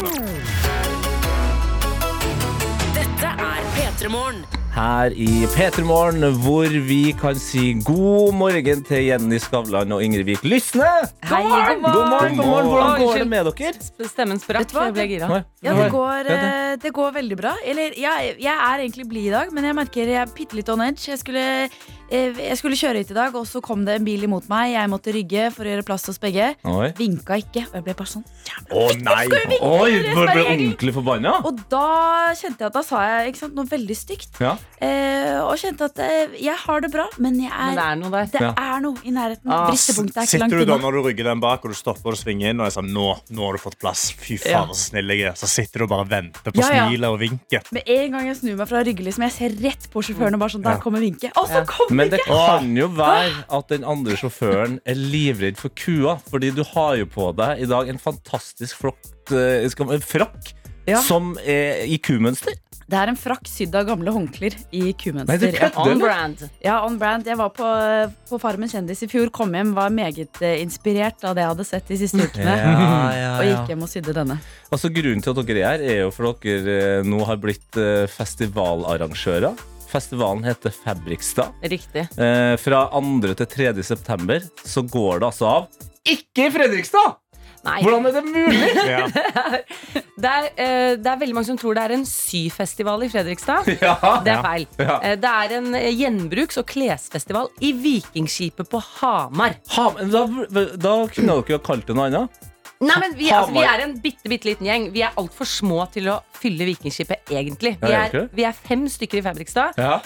Dette er P3 Morgen.
Her i P3 Morgen, hvor vi kan si god morgen til Jenny Skavlan og Ingrid Vik Lysne.
Hei, god morgen.
God morgen, god morgen. Hvordan går det med dere?
Stemmen sprakk. Jeg ble gira.
Ja, det går,
det-
eh, går veldig bra. Eller, jeg, jeg er egentlig blid i dag, men jeg merker jeg er bitte litt on edge. Jeg skulle, jeg skulle kjøre hit i dag, og så kom det en bil imot meg. Jeg måtte rygge for å gjøre plass til oss begge.
Oi,
Vinka ikke, og jeg ble bare sånn jævla
Å nei!
Oi
er
ble
bare
du
regel.
ordentlig forbanna?
Og da kjente jeg at da sa jeg ikke sant, noe veldig stygt.
Ja.
Eh, og kjente at eh, jeg har det bra, men jeg
Men
er,
det er noe der.
det
Ja.
er noe i nærheten.
Ah,
Bristepunktet er ikke
Sitter du da når du rygger den bak og du stopper og svinger inn og jeg sa Nå, nå har du fått plass. Fy
Ja.
faen, så snill jeg er. Så sitter du og bare venter på
Ja, ja.
smilet og vinket.
Med en gang jeg snur meg fra rygge, liksom, jeg ser rett på sjåføren og bare sånn, der
Ja.
kommer vinket. Og så
Ja.
kommer
Men det kan jo være at den andre sjåføren er livredd for kua. Fordi du har jo på deg i dag en fantastisk flott eh, skal man- frakk
Ja.
som er i kumønster.
Det er en frakk sydd av gamle håndklær i kumønster.
det
On brand.
Ja, on brand. Jeg var på, på Farmen kjendis i fjor, kom hjem, var meget eh, inspirert av det jeg hadde sett de siste ukene. Og gikk hjem og sydde denne.
Altså Grunnen til at dere er her, er jo for dere eh, nå har blitt eh, festivalarrangører. Festivalen heter Fabrikstad.
Riktig.
Eh, fra 2. til 3. september så går det altså av ikke i Fredrikstad!
Nei,
Hvordan er det mulig?
Ja.
det er, eh, det er veldig mange som tror det er en syfestival i Fredrikstad.
ja.
Det er feil.
Ja.
Eh, Det er en eh, gjenbruks- og klesfestival i Vikingskipet på Hamar.
Ha, da, da kunne dere jo kalt det noe annet.
Nei, men Vi, altså, vi er en bitte, bitte liten gjeng. Vi er altfor små til å fylle Vikingskipet, egentlig. Vi
Ja, er
er, vi er fem stykker i Fabrikstad
Ja.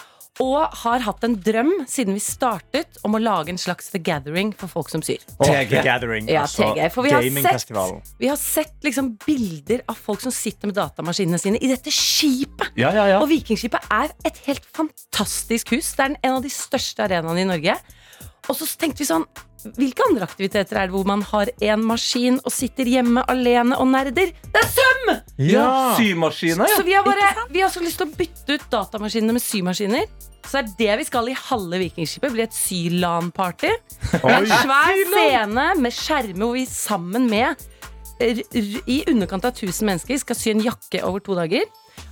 og har hatt en drøm siden vi startet om å lage en slags The Gathering for folk som syr.
TG. The Gathering.
Ja,
altså
TG, for vi har
gamingfestivalen.
Vi har sett liksom bilder av folk som sitter med datamaskinene sine i dette skipet.
Ja, ja, ja.
Og Vikingskipet er et helt fantastisk hus. Det er en av de største arenaene i Norge. Og så tenkte vi sånn Hvilke andre aktiviteter er det hvor man har én maskin og sitter hjemme alene og nerder? Det er søm!
ja. Symaskiner, ja.
Så vi har bare Vi har så lyst til å bytte ut datamaskinene med symaskiner. Så er det vi skal i halve Vikingskipet, Blir et sylan-party. En svær scene med skjermer hvor vi sammen med r r i underkant av 1000 mennesker skal sy en jakke over to dager.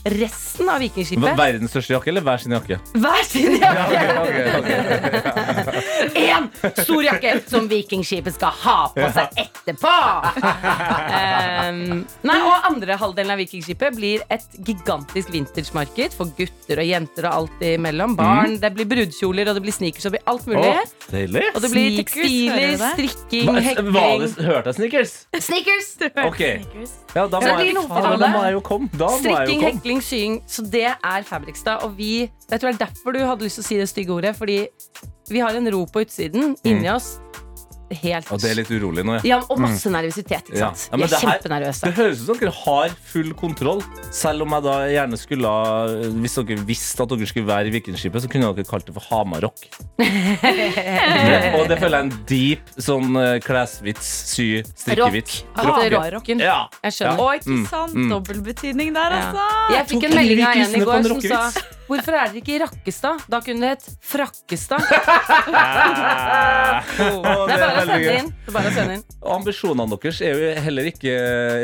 Resten av Vikingskipet
Verdens største jakke eller hver sin jakke?
hver sin jakke.
Én ja,
okay, okay, okay. stor jakke som Vikingskipet skal ha på seg etterpå. Um, nei, og andre halvdelen av Vikingskipet blir et gigantisk vintagemarked for gutter og jenter og alt imellom. Barn, Det blir brudekjoler og det blir sneakers og det blir alt mulig.
Oh.
Og det blir
Sneakers,
tekstiler,
du
strikking, hekking
hørte jeg sneakers?
Sneakers!
Ok. Ja, da må, jeg, da må jeg jo komme. Da må jeg
Strikking,
jo
hekling, sying. Så det er Fabrikstad. Og vi Jeg tror det er derfor du hadde lyst til å si det stygge ordet. Fordi vi har en ro på utsiden inni oss. Helt
Og det er litt urolig nå, ja.
Ja, og masse nervøsitet, ikke
Ja.
sant?
Ja, men
vi er
det her-
kjempenervøse.
Det høres ut som dere har full kontroll. Selv om jeg da gjerne skulle ha Hvis dere visste at dere skulle være i Vikingskipet, så kunne dere kalt det for Hamarrock. det, og det føler jeg er en deep sånn eh, klesvits, sy, strikkevits.
Rock.
Rock.
Rock. Rocken.
Ja.
Jeg skjønner.
Å, ikke
Mm,
sant?
mm.
Dobbeltbetydning der,
Ja.
altså.
Jeg fikk en melding av en i går som sa. Hvorfor er dere ikke i Rakkestad? Da kunne det hett Frakkestad.
Å,
Det er bare å sende inn. Det inn.
Ambisjonene deres er jo heller ikke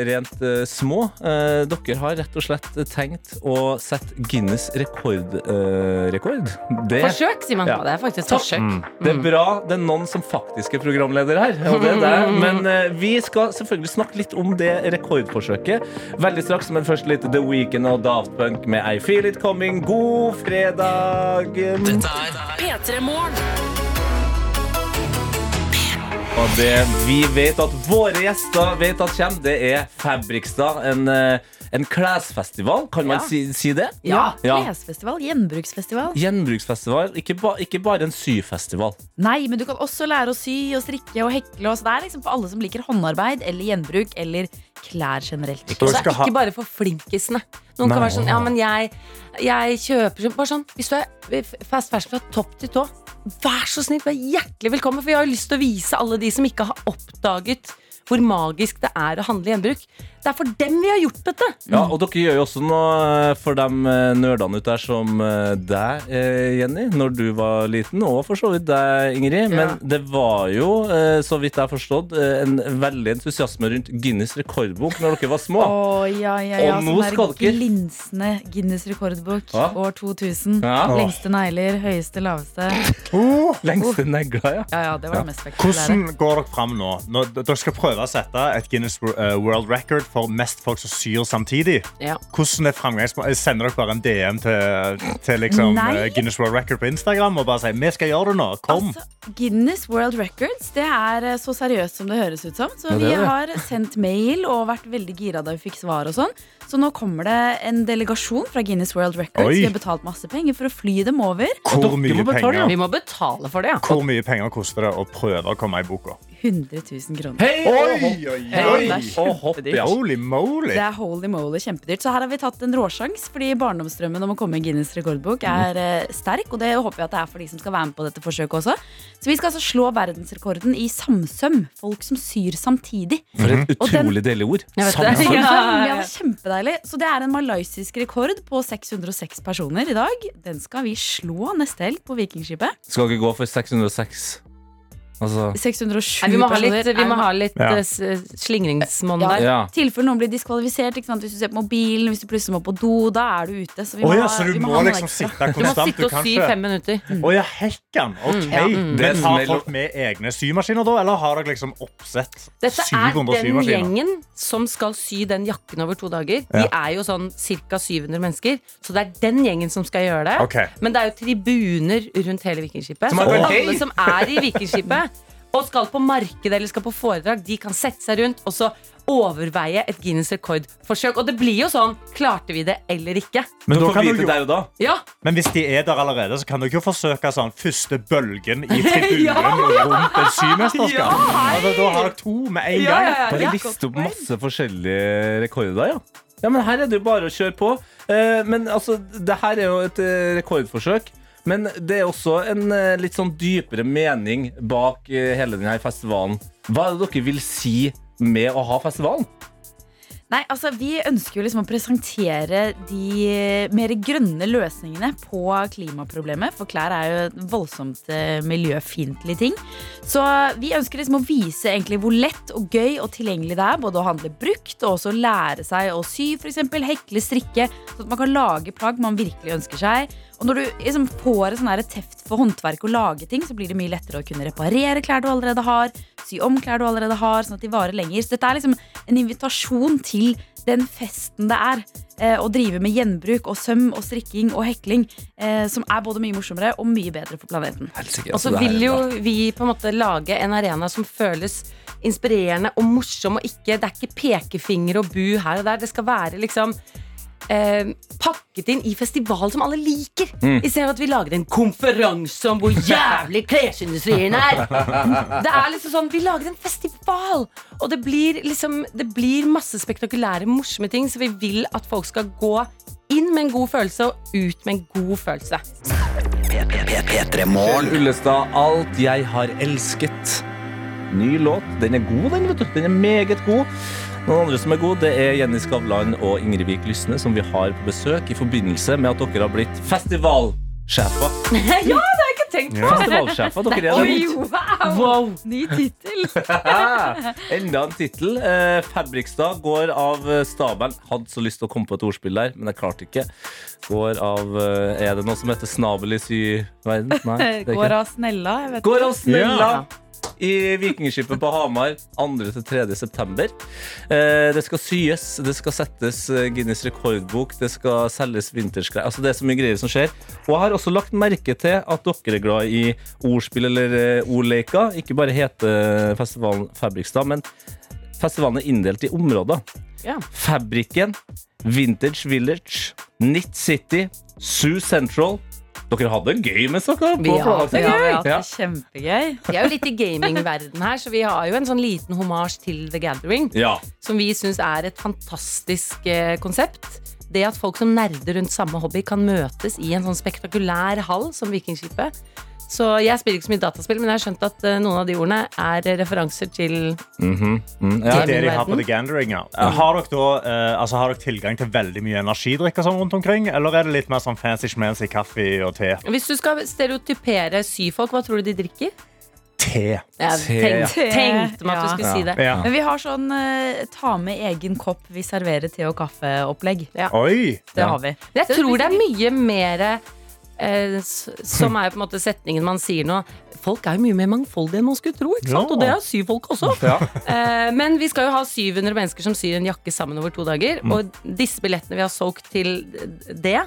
rent uh, små. Uh, dere har rett og slett tenkt å sette Guinness rekord. Uh, rekord.
Forsøk, sier man.
Ja.
Det er faktisk forsøk.
det er bra det er noen som faktisk er programleder her. Det er deg. Men eh, vi skal selvfølgelig snakke litt om det rekordforsøket veldig straks. Men først litt The Weekend og Daft Punk med I Feel It Coming. God fredag!
P3 Morgen.
Og det vi vet at våre gjester vet at kommer, det er Fabrikstad. En, eh, en klesfestival, kan man
Ja.
si, si det?
Ja,
Ja.
klesfestival, gjenbruksfestival.
Gjenbruksfestival. Ikke, ba, ikke bare en syfestival.
Nei, men du kan også lære å sy og strikke og hekle. Og så det er liksom for alle som liker håndarbeid eller gjenbruk eller klær generelt.
Og det er ikke bare for flinkisene. Noen kan være sånn Ja, men jeg, jeg kjøper sånn- Bare sånn Hvis du er fast fashion fra topp til tå, vær så snill, vær hjertelig velkommen. For vi har lyst til å vise alle de som ikke har oppdaget hvor magisk det er å handle gjenbruk. Det er for dem vi har gjort dette.
Ja, og dere gjør jo også noe for de eh, nerdene ute der som eh, deg, eh, Jenny, når du var liten, og for så vidt deg, Ingrid. Men det var jo, eh, så vidt jeg har forstått, eh, en veldig entusiasme rundt Guinness rekordbok når dere var små.
Å, ja, ja, ja.
Og nå
der
skal dere-
glinsende Guinness rekordbok
Ja.
år 2000.
Ja.
Lengste negler, høyeste, laveste.
Lengste negler, ja.
Ja, ja, det var det mest spektakulære.
Hvordan går dere fram nå? Når dere skal prøve å sette et Guinness eh, World Record for mest folk som syr samtidig.
Ja.
Hvordan er framgangsmåten? Sender dere bare en DM til, til liksom, eh, Guinness World Record på Instagram og bare sier vi skal gjøre det nå? Kom!
Altså, Guinness World Records det er eh, så seriøst som det høres ut som. Så
Ja,
vi har sendt mail og vært veldig gira da vi fikk svar og sånn. Så nå kommer det en delegasjon fra Guinness World Records.
Oi.
Vi har betalt masse penger for å fly dem over.
Hvor mye, penger,
Vi må betale for det, ja.
hvor mye penger koster det å prøve å komme i boka?
100 000 kroner.
Hei!
Oi, oi, oi.
det er
Og hopp, ja.
Holy moly.
Det er holy moly kjempedyrt. Så her har vi tatt en råsjans, fordi barndomsdrømmen om å komme i Guinness rekordbok er mm. sterk. Og det håper jeg at det er for de som skal være med på dette forsøket også. Så vi skal altså slå verdensrekorden i samsøm. Folk som syr samtidig.
For et
den-
utrolig deilig ord. Samsøm.
Ja,
Ja,
kjempedeilig. Så det er en malaysisk rekord på 606 personer i dag. Den skal vi slå neste helg på Vikingskipet.
Skal ikke gå for 606. Altså
607
Nei, vi må ha litt, vi må ha litt
Ja.
eh, s- slingringsmonn der.
Ja.
tilfelle noen blir diskvalifisert. Ikke sant? Hvis du ser på mobilen, hvis du plutselig må på do, da er du ute. Så vi må,
oh,
ja,
så du
vi
må
ha
liksom
ekstra.
sitte
Du må sitte og sy fem minutter.
Å ja, hekken! Ok.
ja,
mm.
Det
Men har
er
folk med egne symaskiner da, eller har dere liksom oppsett
Dette er den
symaskiner?
gjengen som skal sy den jakken over to dager. De er jo sånn ca. 700 mennesker, så det er den gjengen som skal gjøre det.
Okay.
Men det er jo tribuner rundt hele Vikingskipet.
Så
alle som er i Vikingskipet og skal på markedet eller skal på foredrag, de kan sette seg rundt og så overveie et Guinness rekordforsøk. Og det blir jo sånn klarte vi det eller ikke?
Men, da kan
vite
jo,
da.
Ja,
men hvis de er der allerede, så kan du ikke forsøke sånn første bølgen i tribunen rundt et symesterskap. altså, da har dere to med en
Ja,
gang.
ja, ja.
Bare liste opp masse forskjellige rekorder, ja. Ja, men her er det jo bare å kjøre på. Eh, men altså, det her er jo et eh, rekordforsøk. Men det er også en eh, litt sånn dypere mening bak eh, hele denne festivalen. Hva er det dere vil si med å ha festivalen?
Nei, altså Vi ønsker jo liksom å presentere de mer grønne løsningene på klimaproblemet. For klær er jo en voldsomt eh, miljøfiendtlig ting. Så vi ønsker liksom å vise egentlig hvor lett og gøy og tilgjengelig det er. Både å handle brukt og også lære seg å sy, f.eks. Hekle, strikke. Sånn at man kan lage plagg man virkelig ønsker seg. Og når du liksom får et sånn teft for håndverk og lage ting, så blir det mye lettere å kunne reparere klær du allerede har, sy om klær du allerede har, sånn at de varer lenger. Så dette er liksom en invitasjon til den festen det er eh, å drive med gjenbruk og søm og strikking og hekling, eh, som er både mye morsommere og mye bedre for planeten.
Og så
altså,
vil jo vi på en måte lage en arena som føles inspirerende og morsom, og ikke, det er ikke pekefinger og bu her og der. Det skal være liksom eh, pakket inn i festival som alle liker.
Mm.
Istedenfor at vi lager en konferanse om hvor jævlig klesindustrien er. Det er liksom sånn, Vi lager en festival, og det blir liksom Det blir masse spektakulære, morsomme ting, så vi vil at folk skal gå inn med en god følelse og ut med en god følelse.
P3 Morgen.
Ullestad, 'Alt jeg har elsket'. Ny låt. Den er god, den. vet du Den er meget god. Noen andre som er gode, det er Jenny Skavlan og Ingrid Vik Lysne, som vi har på besøk i forbindelse med at dere har blitt festivalsjefer.
ja, det har jeg ikke tenkt på!
Festivalsjefer, dere er det.
wow!
Wow.
Ny tittel!
Enda en tittel. Eh, Fabrikstad går av eh, stabelen. Hadde så lyst til å komme på et ordspill der, men jeg klarte ikke. Går av eh, Er det noe som heter snabel i syverden? Nei. det er ikke
Går
det.
av snella. Jeg vet
Går
ikke.
av snella i Vikingskipet på Hamar 2.-3. september. Eh, det skal syes, det skal settes eh, Guinness rekordbok, det skal selges vintersklær. Altså, det er så mye greier som skjer. Og jeg har også lagt merke til at dere er glad i ordspill eller eh, ordleker. Ikke bare heter festivalen Fabrikstad, men festivalen er inndelt i områder.
Ja.
Fabrikken, Vintage Village, Knit City, Zoo Central. Dere hadde det gøy med dere
Vi
på
har-
vi hatt det kjempegøy.
Vi er jo litt i gamingverden her, så vi har jo en sånn liten homasj til The Gathering.
Ja.
Som vi syns er et fantastisk eh, konsept. Det at folk som nerder rundt samme hobby, kan møtes i en sånn spektakulær hall som Vikingskipet. Så jeg spiller ikke så mye dataspill, men jeg har skjønt at eh, noen av de ordene er referanser til
Mhm. Mm, ja.
Det det de har på The Gandering, ja. mm. Har dere, da, eh, altså, har dere tilgang til veldig mye energidrikker sånn rundt omkring? Eller er det litt mer sånn fancy schmancy kaffe og te?
Hvis du skal stereotypere syfolk, hva tror du de drikker?
Te.
Ja,
Te,
tenkte, tenkte meg at du skulle
Ja.
si det.
Ja.
Men vi har sånn uh, ta med egen kopp, vi serverer te og kaffe-opplegg.
Oi!
Det
Ja.
har vi.
Jeg tror det er mye mer eh, Som er på en måte setningen man sier nå. Folk er jo mye mer mangfoldige enn man skulle tro. ikke sant?
Ja.
Og det er syfolk også.
Ja.
Eh, men vi skal jo ha 700 mennesker som syr en jakke sammen over to dager.
Mm.
Og disse billettene vi har solgt til det,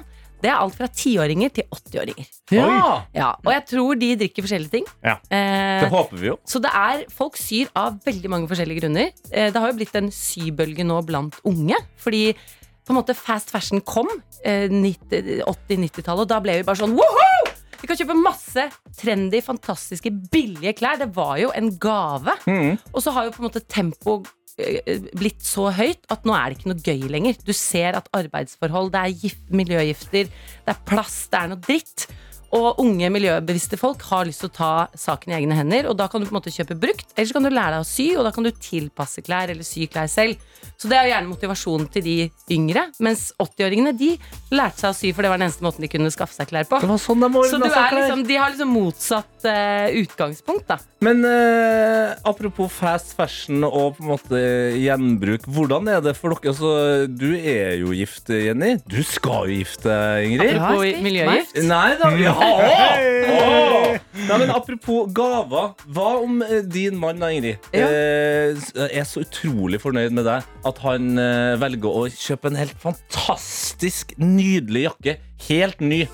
det er alt fra 10-åringer til 80-åringer.
Ja,
Ja, og jeg tror de drikker forskjellige ting.
Ja.
Eh,
det håper vi jo.
så det er, folk syr av veldig mange forskjellige grunner. Eh, Det har jo blitt en sybølge nå blant unge. Fordi på en måte fast fashion kom 90 80-90-tallet, og da ble vi bare sånn woho! Vi kan kjøpe masse trendy, fantastiske, billige klær. Det var jo en gave.
Mm.
Og så har jo på en måte tempoet eh, blitt så høyt at nå er det ikke noe gøy lenger. Du ser at arbeidsforhold, det er gift, miljøgifter, det er plast, det er noe dritt. Og unge miljøbevisste folk har lyst til å ta saken i egne hender. Og da kan du på en måte kjøpe brukt, eller så kan du lære deg å sy, og da kan du tilpasse klær eller sy klær selv. Så det er jo gjerne motivasjonen til de yngre. Mens 80-åringene de lærte seg å sy, for det var den eneste måten de kunne skaffe seg klær på.
Det var sånn de
Så du er liksom, de har liksom motsatt eh, utgangspunkt, da.
Men uh, apropos fast fashion og på en måte gjenbruk. Hvordan er det for dere? Altså, du er jo gift, Jenny. Du skal jo gifte Ingrid.
Apropos miljøgift.
Nei da. Ja. Åh! Nei, men apropos gaver. Hva om eh, din mann, da, Ingrid,
Ja.
uh, er så utrolig fornøyd med deg at han velger å kjøpe en helt fantastisk, nydelig jakke. Helt ny.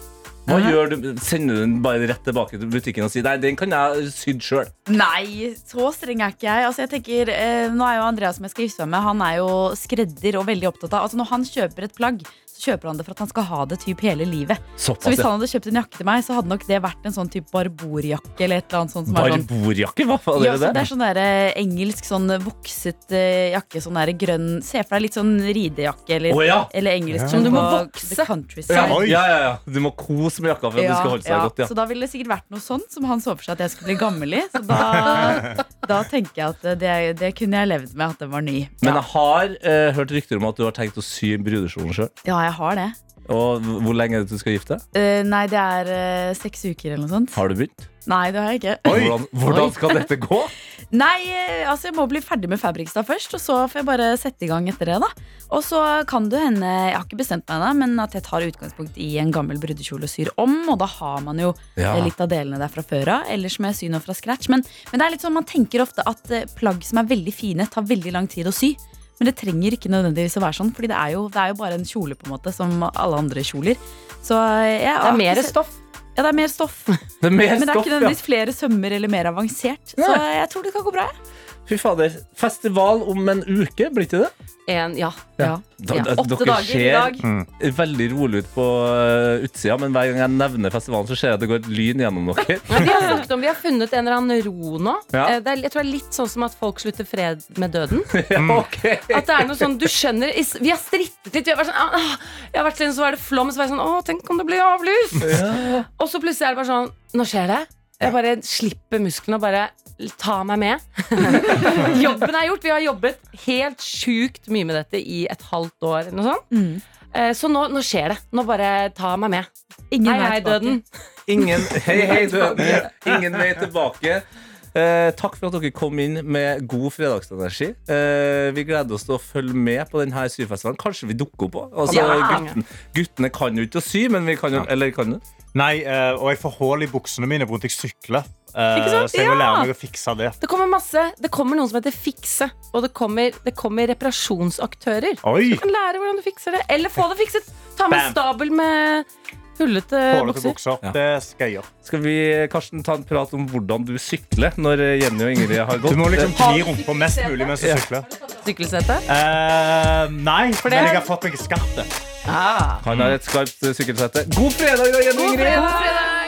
Hva gjør du? Sender du den bare rett tilbake til butikken og sier nei, den kan jeg sydd sjøl?
Nei, så streng er ikke jeg. Altså, jeg tenker, eh, nå er jo Andreas som jeg skal gifte meg med, han er jo skredder og veldig opptatt av Altså, når han kjøper et plagg, kjøper han det for at han skal ha det typ hele livet. Så hvis han hadde kjøpt en jakke til meg, så hadde nok det vært en sånn type barborjakke eller et eller annet sånt sånn
Barborjakke? Hva faen
ja,
er
så det
det?
er sånn der, eh, engelsk sånn vokset uh, jakke, sånn der grønn Se for deg litt sånn ridejakke eller,
oh, ja.
eller engelsk
Ja.
som du må vokse.
Ja, ja, ja, ja. Du må kose med jakka for at du skal holde seg
ja,
godt. Ja.
Så da ville det sikkert vært noe sånt som han så for seg at jeg skulle bli gammel i. Så da, da tenker jeg at det, det kunne jeg levd med at den var ny.
Men jeg har uh, hørt rykter om at du har tenkt å sy brudekjolen sjøl.
ja jeg har det.
Og hvor lenge er det du skal gifte deg?
Uh, nei, det er uh, seks uker eller noe sånt.
Har du begynt?
Nei, det har jeg ikke.
Hvordan, hvordan skal dette gå?
Nei, uh, altså jeg må bli ferdig med Fabrikstad først, og så får jeg bare sette i gang etter det. da Og så kan det hende, jeg har ikke bestemt meg ennå, men at jeg tar utgangspunkt i en gammel brudekjole og syr om. Og da har man jo
Ja.
eh, litt av delene der fra før av. Ellers må jeg sy noe fra scratch. Men, men det er litt sånn, man tenker ofte at plagg som er veldig fine, tar veldig lang tid å sy. Men det trenger ikke nødvendigvis å være sånn, Fordi det er jo, det er jo bare en kjole, på en måte, som alle andre kjoler. Så eh, jeg,
Det er mer stoff.
Ja, det er mer stoff.
Det er mer
Men det er
stoff,
ikke
ja.
nødvendigvis flere sømmer eller mer avansert. Så jeg tror det kan gå bra. jeg.
Fy fader. Festival om en uke, blir ikke det?
En, ja.
Ja.
Da,
Ja, åtte
dere
dager i
ser
dag.
veldig rolig ut på uh, utsida, men hver gang jeg nevner festivalen, så ser jeg at det går et lyn gjennom dere.
Ja, vi har snakket om, vi har funnet en eller annen ro nå.
Ja.
Eh, Det er, jeg tror det er litt sånn som at folk slutter fred med døden.
ja, ok.
At det er noe sånn, du skjønner Vi har strittet litt. Vi har vært sånn, ah, jeg har vært sånn, Så var det flom, så var jeg sånn Å, tenk om det blir avlyst! Og så plutselig er det bare sånn Nå skjer det. Jeg bare slipper musklene og bare ta meg med. Jobben er gjort. Vi har jobbet helt sjukt mye med dette i et halvt år eller noe sånt.
Mm.
Eh, Så nå, nå skjer det. Nå bare ta meg med.
Ingen
Hei, hei, døden.
Ingen, hei, hei, døden. Ingen vei tilbake. Eh, takk for at dere kom inn med god fredagsenergi. Eh, vi gleder oss til å følge med på denne syfestivalen. Kanskje vi dukker opp òg. Altså,
Ja.
gutten, guttene kan jo ikke å sy, men vi kan jo Eller kan du?
Nei, eh, og jeg får hull i buksene mine at jeg sykler. Eh,
sant?
Så jeg må
Ja.
lære meg å fikse det.
Det kommer masse Det kommer noen som heter Fikse, og det kommer, det kommer reparasjonsaktører.
Oi!
Du kan lære hvordan du fikser det. Eller få det fikset. Ta med en
Bam.
stabel med hullete bukser.
bukser.
Ja.
Det skal jeg gjøre.
Skal vi Karsten, ta en prat om hvordan du sykler når Jenny og Ingrid har gått?
Du må liksom
du
rumpa mest mulig mens du
Ja.
sykler.
Sykkelsete.
Uh, nei,
det-
men jeg har fått meg skarpt.
Ah.
Han har et skarpt eh, sykkelsete. God fredag, da, Jenny og Ingrid!
God fredag!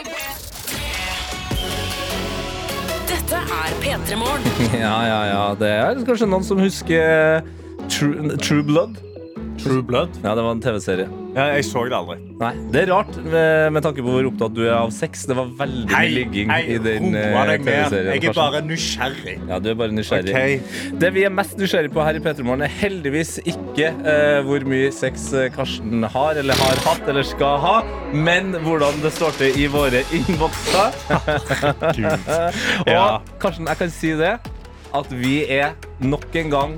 Dette er P3 Morgen.
Ja, ja, ja. Det er kanskje noen som husker True, True Blood.
True Blood.
Ja, det var en TV-serie.
Ja, jeg så det aldri.
Nei, Det er rart med, med tanke på hvor opptatt du er av sex. Det var veldig mye
Hei,
ligging
hei,
i den eh. TV-serien.
Jeg er bare nysgjerrig.
Ja, du er bare nysgjerrig.
Okay.
Det vi er mest nysgjerrig på her i P3 Morgen, er heldigvis ikke uh, hvor mye sex eh, Karsten har, eller har hatt, eller skal ha, men hvordan det står til i våre innbokser. Og
Ja.
Karsten, jeg kan si det, at vi er nok en gang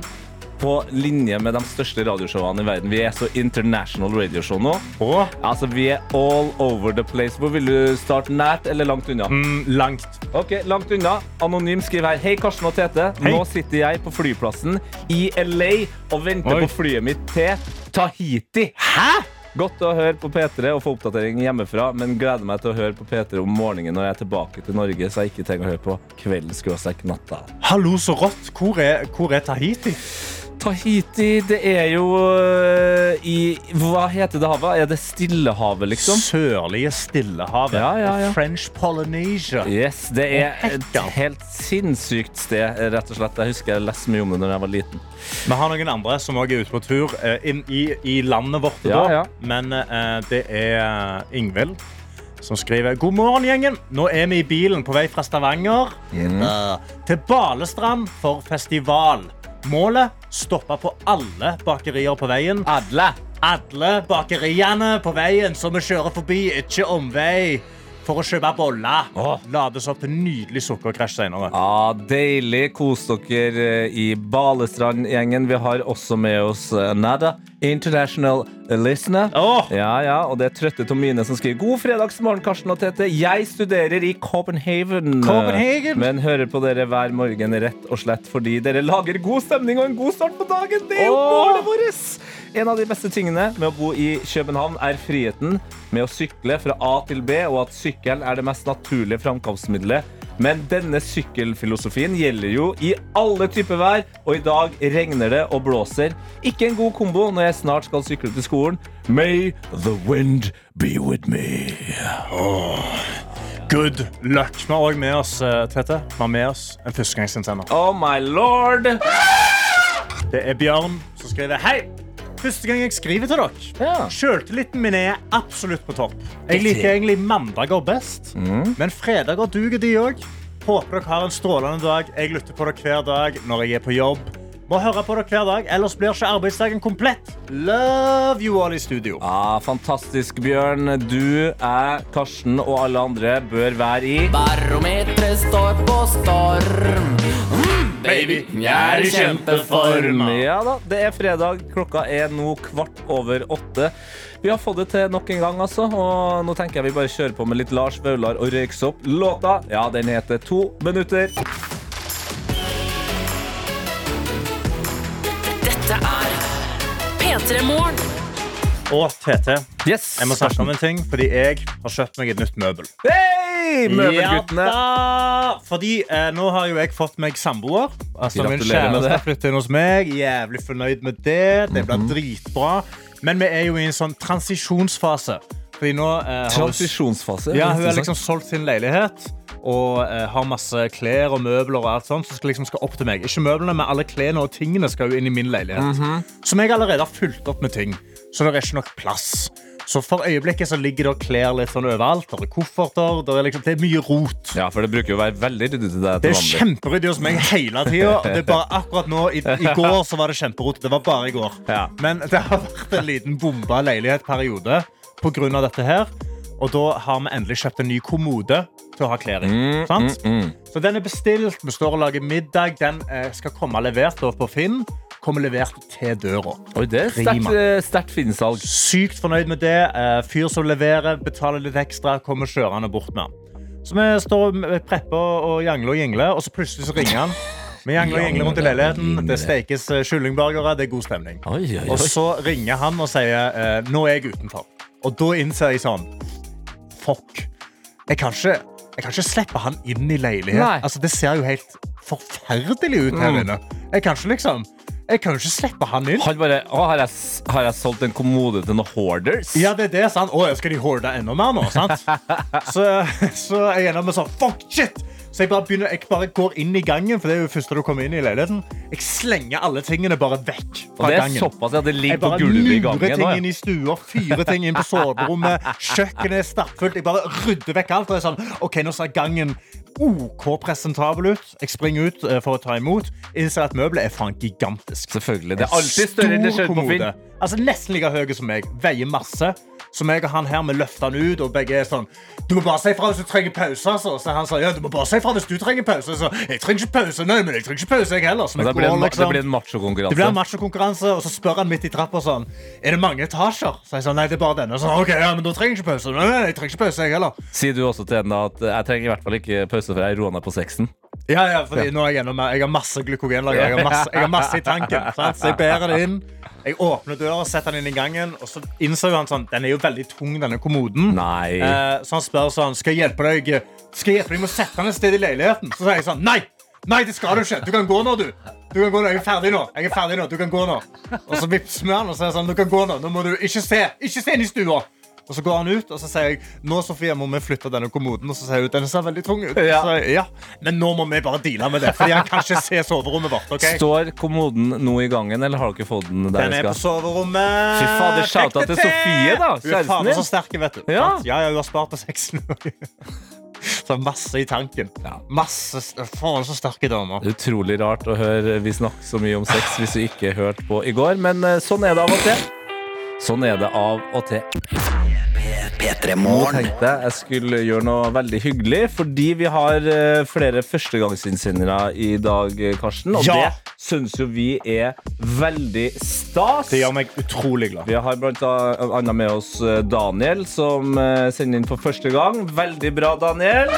på linje med de største radioshowene i verden. Vi er så international radioshow nå.
Oh.
Altså, Vi er all over the place. Hvor vil du starte? Nært eller langt unna?
mm, langt.
Ok, Langt unna. Anonym skriver her. Hei, Karsten og Tete.
Hei.
Nå sitter jeg på flyplassen i LA og venter
Oi.
på flyet mitt til Tahiti. Hæ?! Godt å høre på P3 og få oppdatering hjemmefra, men gleder meg til å høre på P3 om morgenen når jeg er tilbake til Norge, så jeg ikke trenger å høre på kveldens natta.
Hallo, så rått. Hvor er, hvor er Tahiti?
Tahiti, det er jo øh, i Hva heter det havet? Er det Stillehavet, liksom?
Sørlige Stillehavet.
Ja, ja, ja.
French Polynesia.
Yes, det er et helt sinnssykt sted, rett og slett. Jeg husker jeg leste mye om det da jeg var liten.
Vi har noen andre som òg er ute på tur eh, inn i, i landet vårt.
Ja,
da.
ja.
Men uh, det er eh, Ingvild som skriver God morgen, gjengen. Nå er vi i bilen på vei fra Stavanger mm. til Balestrand for festival. Målet stoppe på alle bakerier på veien.
Alle.
Alle bakeriene på veien som vi kjører forbi, ikke omvei. For å kjøpe boller.
Åh.
Lades opp til nydelig sukkerkrasj senere.
Ja, deilig. Kos dere eh, i Balestrand-gjengen. Vi har også med oss eh, Nada, international listener.
Oh.
Ja, ja, og det er trøtte Tomine som skriver God fredagsmorgen, Karsten og Tete. Jeg studerer i Copenhagen,
Copenhagen.
men hører på dere hver morgen rett og slett fordi dere lager god stemning og en god start på dagen. Det er jo målet vårt! En av de beste tingene med å bo i København er friheten med å sykle fra A til B, og at sykkelen er det mest naturlige framkomstmiddelet. Men denne sykkelfilosofien gjelder jo i alle typer vær, og i dag regner det og blåser. Ikke en god kombo når jeg snart skal sykle til skolen. May the wind be with me.
Good luck. Vi har også med oss eh, Tete. Vi har med oss en førstegangsinnsender.
Oh my lord!
Det er Bjørn som skriver Hei! Første gang jeg skriver til dere.
Ja.
Sjøltilliten min er absolutt på topp. Jeg liker egentlig mandager best, men fredager duger de òg. Håper dere har en strålende dag. Jeg lytter på dere hver dag når jeg er på jobb. Må høre på dere hver dag, ellers blir ikke arbeidsdagen komplett. Love you all i studio.
Ja, fantastisk, Bjørn. Du, jeg, Karsten og alle andre bør være i
Barometeret står på storm. Mm, baby, jeg er i kjempeform.
Ja da, det er fredag. Klokka er nå kvart over åtte. Vi har fått det til nok en gang, altså. Og nå tenker jeg vi bare kjører på med litt Lars Vaular og Røyksopp. Låta, ja, den heter To minutter.
Og Tete,
Yes!
jeg må snakke om en ting, fordi jeg har kjøpt meg et nytt møbel.
Hei, møbelguttene!
Ja! Fordi eh, nå har jo jeg fått meg samboer. Altså, min kjæreste flyttet inn hos meg. Jævlig fornøyd med det. Det blir dritbra. Men vi er jo i en sånn transisjonsfase. Fordi nå eh,
Transisjonsfase.
ja, hun har liksom solgt sin leilighet og eh, har masse klær og møbler og alt sånt som skal liksom skal opp til meg. Ikke møblene, men alle klærne og tingene skal jo inn i min leilighet.
Mhm.
Som jeg allerede har fylt opp med ting. Så det er ikke nok plass. Så for øyeblikket så ligger det klær litt sånn overalt. Det er kofferter. Det er, liksom, det er mye rot.
Ja, for det bruker jo å være veldig ryddig til deg
Det er kjemperyddig hos meg hele tida. Det er bare akkurat nå, i, I går så var det kjemperot. Det var bare i går.
Ja.
Men det har vært en liten bomba leilighetsperiode pga. dette her. Og da har vi endelig kjøpt en ny kommode til å ha klær i.
Mm,
sant? Så den er bestilt. Vi står og lager middag. Den eh, skal komme levert på Finn. Kommer levert til døra.
Oi, det er sterkt, eh, Finn-salg.
Sykt fornøyd med det. Eh, Fyr som leverer, betaler litt ekstra, kommer kjørende bort med den. Så vi står og prepper og jangler og jingler, og så plutselig så ringer han. Vi jangler og jingler rundt i leiligheten. Det stekes kyllingburgere. Det er god stemning.
Oi, oi,
Og så ringer han og sier eh, nå er jeg utenfor. Og da innser jeg sånn Fuck. Jeg kan ikke, jeg kan ikke slippe han inn i leilighet.
Nei.
Altså, det ser jo helt forferdelig ut her
Mm.
inne. Jeg kan ikke liksom Jeg kan jo ikke slippe han inn.
Han bare Å, har jeg, har jeg solgt en kommode til noen hoarders?
Ja, det er det, sant? Å, skal de hoarde enda mer nå, sant? så, så jeg ender med sånn, fuck, shit! Så jeg bare, begynner, jeg bare går inn i gangen, for det er jo første du kommer inn i leiligheten. Jeg slenger alle tingene bare vekk fra
Og
fra
det er
gangen.
såpass at det
Jeg
ligger på gulvet i
lurer
gangen.
ting
nå,
inn i stua, fyrer ting inn på soverommet. Kjøkkenet er stappfullt. Jeg bare rydder vekk alt. Og jeg er sånn, ok, nå ser gangen OK presentabel ut. Jeg springer ut eh, for å ta imot. Innser at møbelet er faen gigantisk.
Selvfølgelig. Det er alltid større enn det
Stor
på Finn.
Altså Nesten like høy som meg. Veier masse. Så meg og han her, vi løfter han ut, og begge er sånn Du må bare si fra hvis du trenger pause. Altså. Så han sa ja, du må bare si fra hvis du trenger pause. Så jeg trenger ikke pause, nei, men jeg trenger ikke pause, jeg heller. Så vi
Det blir en,
liksom.
det blir en
Det blir en
machokonkurranse.
machokonkurranse, og så spør han midt i trappa sånn Er det mange etasjer? Så jeg sa nei, det er bare denne. Så, ok, ja, men da trenger jeg ikke pause. Nei, nei, jeg trenger ikke pause, jeg heller.
Sier du også til henne at jeg trenger i hvert fall ikke pause før jeg roer ned på sexen?
Ja, ja, fordi nå er jeg gjennom Jeg har masse glykogenlager. Jeg har masse, jeg har masse i tanken. Sant? Så jeg bærer det inn. Jeg åpner døra, setter den inn i gangen, og så innser han sånn Den er jo veldig tung, denne kommoden.
Nei.
Eh, så han spør sånn Skal jeg hjelpe deg Skal jeg hjelpe deg med å sette den et sted i leiligheten? Så sier jeg sånn Nei! Nei, det skal du ikke. Du kan gå nå, du. du kan gå nå. Jeg er ferdig nå. Jeg er ferdig nå. Du kan gå nå. Og så vipser vi han og så er det sånn, du kan gå nå. Nå må du ikke se. Ikke se inn i stua. Og så går han ut, og så sier jeg nå Sofie, må vi flytte denne kommoden. Og så sier hun den ser veldig tung ut.
Ja.
Så, ja. Men nå må vi bare deale med det, Fordi han kan ikke se soverommet vårt. Okay?
Står kommoden nå i gangen, eller har dere fått den der
Den er på soverommet.
Fy fader, shout-out til Sofie, da,
Hun er
kjæresten
så sterk, vet du.
Ja.
Ja, ja, hun har spart på sexen. Så masse i tanken. Masse, faen, så sterke damer.
Utrolig rart å høre vi snakke så mye om sex hvis du ikke hørte på i går, men eh, sånn er det av og til. Sånn er det av og til. Nå tenkte jeg jeg skulle gjøre noe veldig hyggelig, fordi vi har eh, flere førstegangsinnsendere i dag, eh, Karsten. Og
Ja.
det syns jo vi er veldig stas.
Det gjør meg utrolig glad.
Vi har blant annet med oss eh, Daniel, som eh, sender inn for første gang. Veldig bra, Daniel.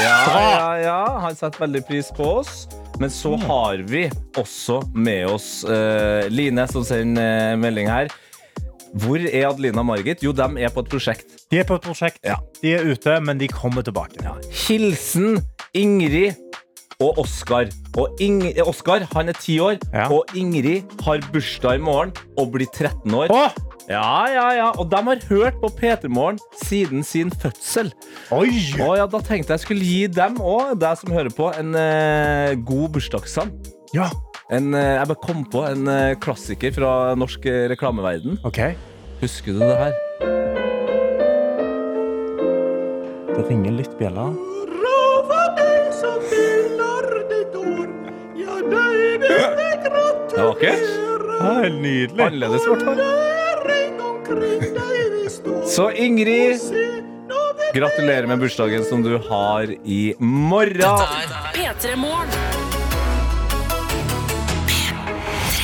Ja, ja, ja. Han setter veldig pris på oss. Men så har vi også med oss uh, Line, som sender eh, melding her. Hvor er Adelina og Margit? Jo, de er på et prosjekt.
De er på et prosjekt. De er ute, men de kommer tilbake.
Hilsen Ingrid og Oskar. Og Ing Oskar han er ti år,
Ja.
og Ingrid har bursdag i morgen og blir 13 år. Ja, ja, ja. Og de har hørt på P3 Morgen siden sin fødsel.
Oi!
Og ja, Da tenkte jeg skulle gi dem og deg som hører på, en eh, god bursdagssang.
Ja.
En, eh, jeg bare kom på en eh, klassiker fra norsk eh, reklameverden.
Ok.
Husker du det her?
Det ringer litt bjeller.
Det var vakkert.
Helt nydelig.
Annerledes, hvert fall. Så Ingrid, gratulerer med bursdagen som du har i morgen.
P3 Morgen.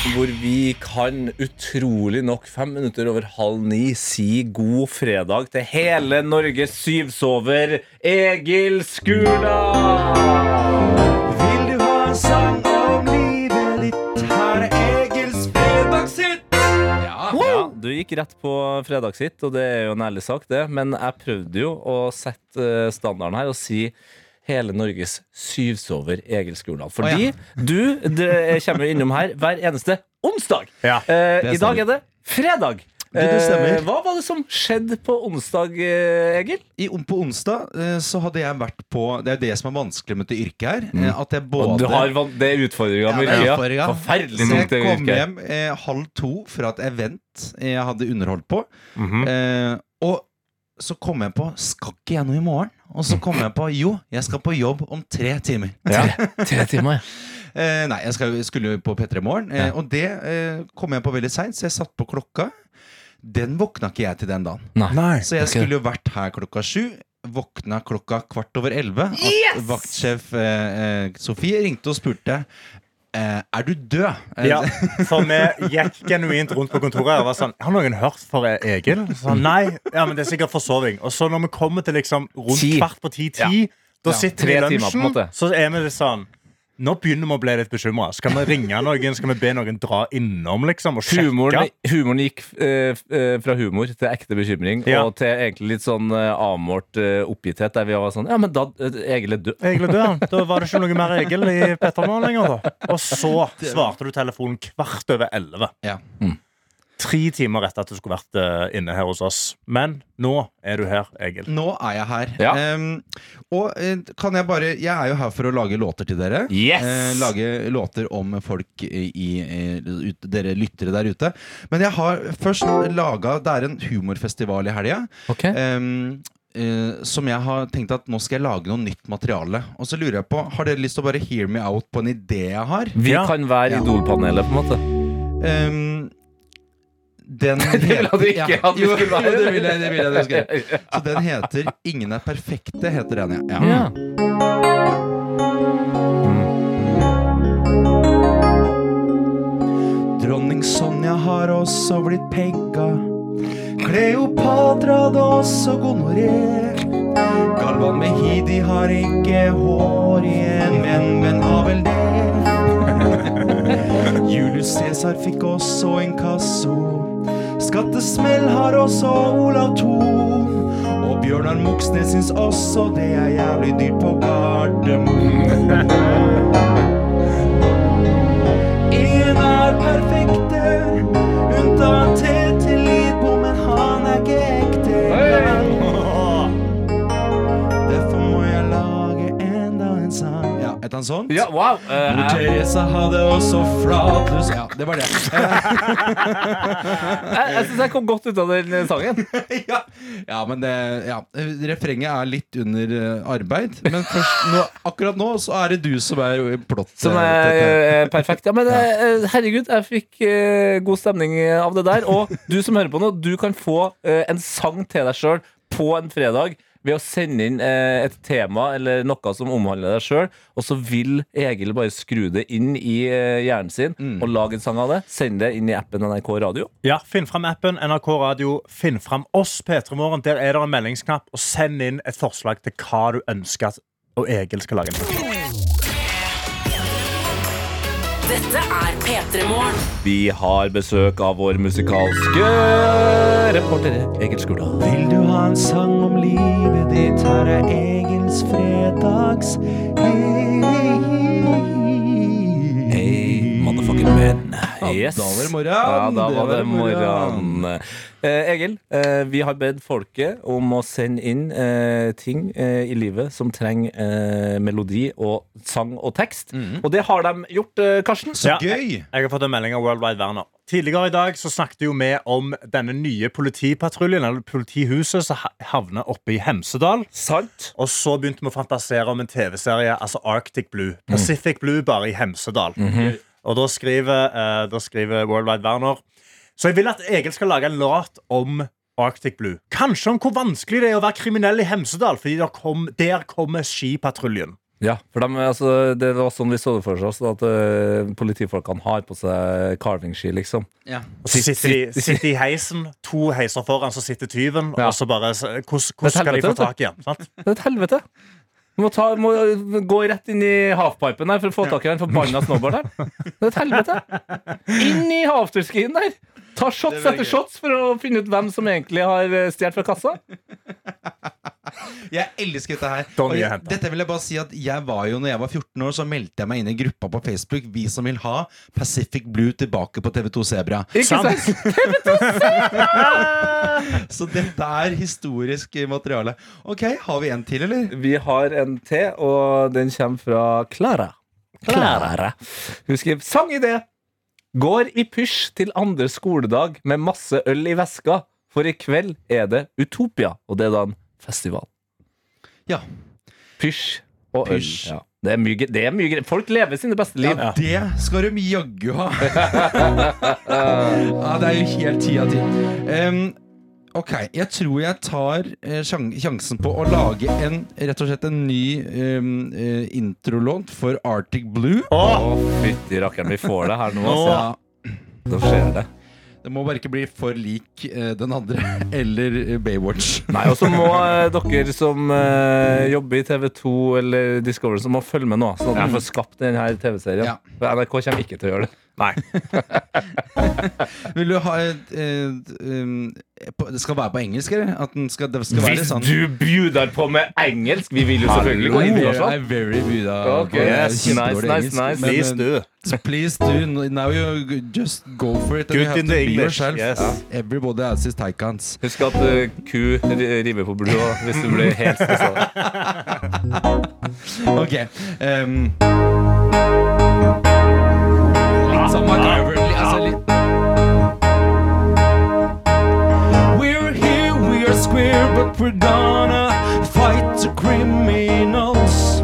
Hvor vi kan utrolig nok fem minutter over halv ni si god fredag til hele Norges syvsover Egil Skurdal. Vil du ha en sang om livet ditt? Her er Egils fredagshit. Ja, du gikk rett på fredagshit, og det er jo en ærlig sak, det. Men jeg prøvde jo å sette eh, standarden her og si hele Norges syvsover Egil Skurdal. Fordi du det kommer innom her hver eneste onsdag.
Ja.
Eh, I dag er det fredag.
det.
Eh, hva var det som skjedde på onsdag, eh, Egil?
I, på onsdag eh, så hadde jeg vært på Det er jo det som er vanskelig med dette yrket her. Mm. At jeg både
du har, det er utfordringa med
Ja, det
yrket. Forferdelig
Så jeg kom hjem eh, halv to fra et event jeg hadde underholdt på. eh, og så kom jeg på Skal ikke jeg noe i morgen? Og så kom jeg på jo, jeg skal på jobb om tre timer.
Tre timer, ja.
Eh, nei, jeg skal, skulle jo på P3 Morgen. Eh, Og det eh, kom jeg på veldig seint, så jeg satt på klokka. Den våkna ikke jeg til den dagen.
Nei.
Så jeg skulle jo vært her klokka sju. Våkna klokka kvart over elleve.
Yes!
vaktsjef eh, eh, Sofie ringte og spurte eh, Er du død. Eh,
Ja, for vi gikk genuint rundt på kontoret og var sånn Har noen hørt for Egil? Så, nei, ja, men det er sikkert forsoving. Og så når vi kommer til liksom rundt
Ti.
kvart på ti-ti, da
Ja.
sitter vi i lunsjen, så er vi litt sånn Nå begynner vi å bli litt bekymra. Skal vi ringe noen? Skal vi be noen dra innom liksom, og sjekke?
Humoren, humoren gikk eh, eh, fra humor til ekte bekymring,
Ja.
og til egentlig litt sånn eh, avmålt eh, oppgitthet, der vi var sånn Ja, men da eh, Egil er død.
Egil er død. Da var det ikke noe mer Egil i Pettermoren lenger. da Og så svarte du telefonen kvart over elleve.
Ja.
Tre timer etter at du skulle vært eh, inne her hos oss. Men nå er du her, Egil.
Nå er jeg her.
Ja.
Um, og eh, kan jeg bare Jeg er jo her for å lage låter til dere.
Yes!
Uh, lage låter om folk i, i, eh, ut, dere lyttere der ute. Men jeg har først laga Det er en humorfestival i helga.
Okay.
Um, Uh, som jeg har tenkt at nå skal jeg lage noe nytt materiale. Og så lurer jeg på Har dere lyst til å bare hear me out på en idé jeg har?
Vi
Ja.
kan være
Ja.
Idol-panelet, på en måte.
Em, den
Det ville du ikke at vi
jo,
skulle være.
jo, det vil jeg, det vil jeg det gjøre. Så den heter 'Ingen er perfekte'. heter den, ja.
Ja.
Dronning Sonja har også blitt pegga. Kleopatra hadde også gonoré. Galvan Mehidi har ikke hår igjen, men, men har vel det. Julius Cæsar fikk også en kasso. Skattesmell har også Olav Thon. Og Bjørnar Moxnes syns også det er jævlig dyrt på Gardermoen. En er perfekte, unntatt Het han sånt?
Ja, wow.
Mor
jeg,
Teresa hadde også flatlus Ja, det var det.
jeg, jeg syns jeg kom godt ut av den eh, sangen.
ja. ja, men det ja. Refrenget er litt under eh, arbeid. Men først nå, akkurat nå så er det du som er plott.
Som er perfekt. Ja, men herregud, jeg fikk god stemning av det der. Og du som hører på nå, du kan få en sang til deg sjøl på en fredag. Ved å sende inn eh, et tema eller noe som omhandler deg sjøl. Og så vil Egil bare skru det inn i eh, hjernen sin og lage en sang av det. Send det inn i appen NRK Radio.
Ja, Finn fram appen NRK Radio. Finn fram oss, P3 Morgen. Der er det en meldingsknapp. Og send inn et forslag til hva du ønsker at Egil skal lage. en
Dette er P3 Morgen.
Vi har besøk av vår musikalske reporter Egil Skurdal.
Vil du ha en sang om livet ditt? Her er Egils fredags
Hey, motherfucking man. Yes.
da var det morgen.
Ja, da var det
morgen.
Eh, Egil, eh, vi har bedt folket om å sende inn eh, ting eh, i livet som trenger eh, melodi og sang og tekst. Og det har de gjort, eh, Karsten.
Så
Ja.
gøy!
Jeg har fått en melding av World Wide Werner. Tidligere i dag så snakket jo vi om denne nye politipatruljen, eller politihuset, som havner oppe i Hemsedal.
Sant.
Og så begynte vi å fantasere om en TV-serie, altså Arctic Blue. Pacific Blue, bare i Hemsedal. Og da skriver, uh, da skriver Worldwide Werner Så jeg vil at Egil skal lage en låt om Arctic Blue. Kanskje om hvor vanskelig det er å være kriminell i Hemsedal, fordi der, kom, der kommer skipatruljen.
Ja, for de, altså, det var sånn vi så det for oss, at uh, politifolkene har på seg carvingski, liksom.
Ja.
Og så sitter de sitter i heisen, to heiser foran, så sitter tyven.
Ja.
Og så bare Hvordan skal de få tak i han?
Det er et helvete. Du må, ta, må gå rett inn i halfpipen der for å få tak i den forbanna snowboarderen. Det er et helvete. Inn i afterskien der. Ta shots etter shots for å finne ut hvem som egentlig har eh, stjålet fra kassa.
Jeg elsker dette her. Og jeg, dette vil jeg bare si at jeg var jo, når jeg var 14 år, så meldte jeg meg inn i gruppa på Facebook. Vi som vil ha Pacific Blue tilbake på TV2 Sebra.
Ikke
Sant.
sant?
Så dette er historisk materiale. Ok, har vi en til, eller?
Vi har en til, og den kommer fra Klara. Klara. Hun skriver sangidé. Går i pysj til andre skoledag med masse øl i veska, for i kveld er det Utopia, og det er da en festival.
Ja.
Pysj og øl.
Pysj.
Ja. Det er mye, det er mye greier. Folk lever sine beste liv.
Ja, det skal de jaggu ha. ja, det er jo helt ti av ti. Ok, jeg tror jeg tar eh, sjansen på å lage en rett og slett en ny um, introlåt for Arctic Blue.
Å, fytti rakkeren, vi får det her nå. Altså.
Ja,
Da skjer det.
Det må bare ikke bli for lik eh, den andre eller eh, Baywatch.
Nei, og så må eh, dere som eh, jobber i TV2 eller Discovery, så må følge med nå, sånn at vi får skapt denne TV-serien.
Ja.
For NRK kommer ikke til å gjøre det.
Nei.
Vil du ha et, et, um, Det skal være på engelsk, eller? At den skal, det skal være
Hvis
sånn
du bjuder på med engelsk Vi vil jo selvfølgelig gå
I'm very,
internasjonalt.
I'm very buda. okay.
yes, nice, nice, nice.
Please
eh,
do.
Please do. Now you just go for it. And
Good
you have to
the
be
English,
yourself.
yes.
Everybody has his taikans.
Husk at uh, ku river på blod hvis du blir helt stressa.
Ok. Um, som MacGyver. li- Altså litt square, but we're gonna fight the criminals.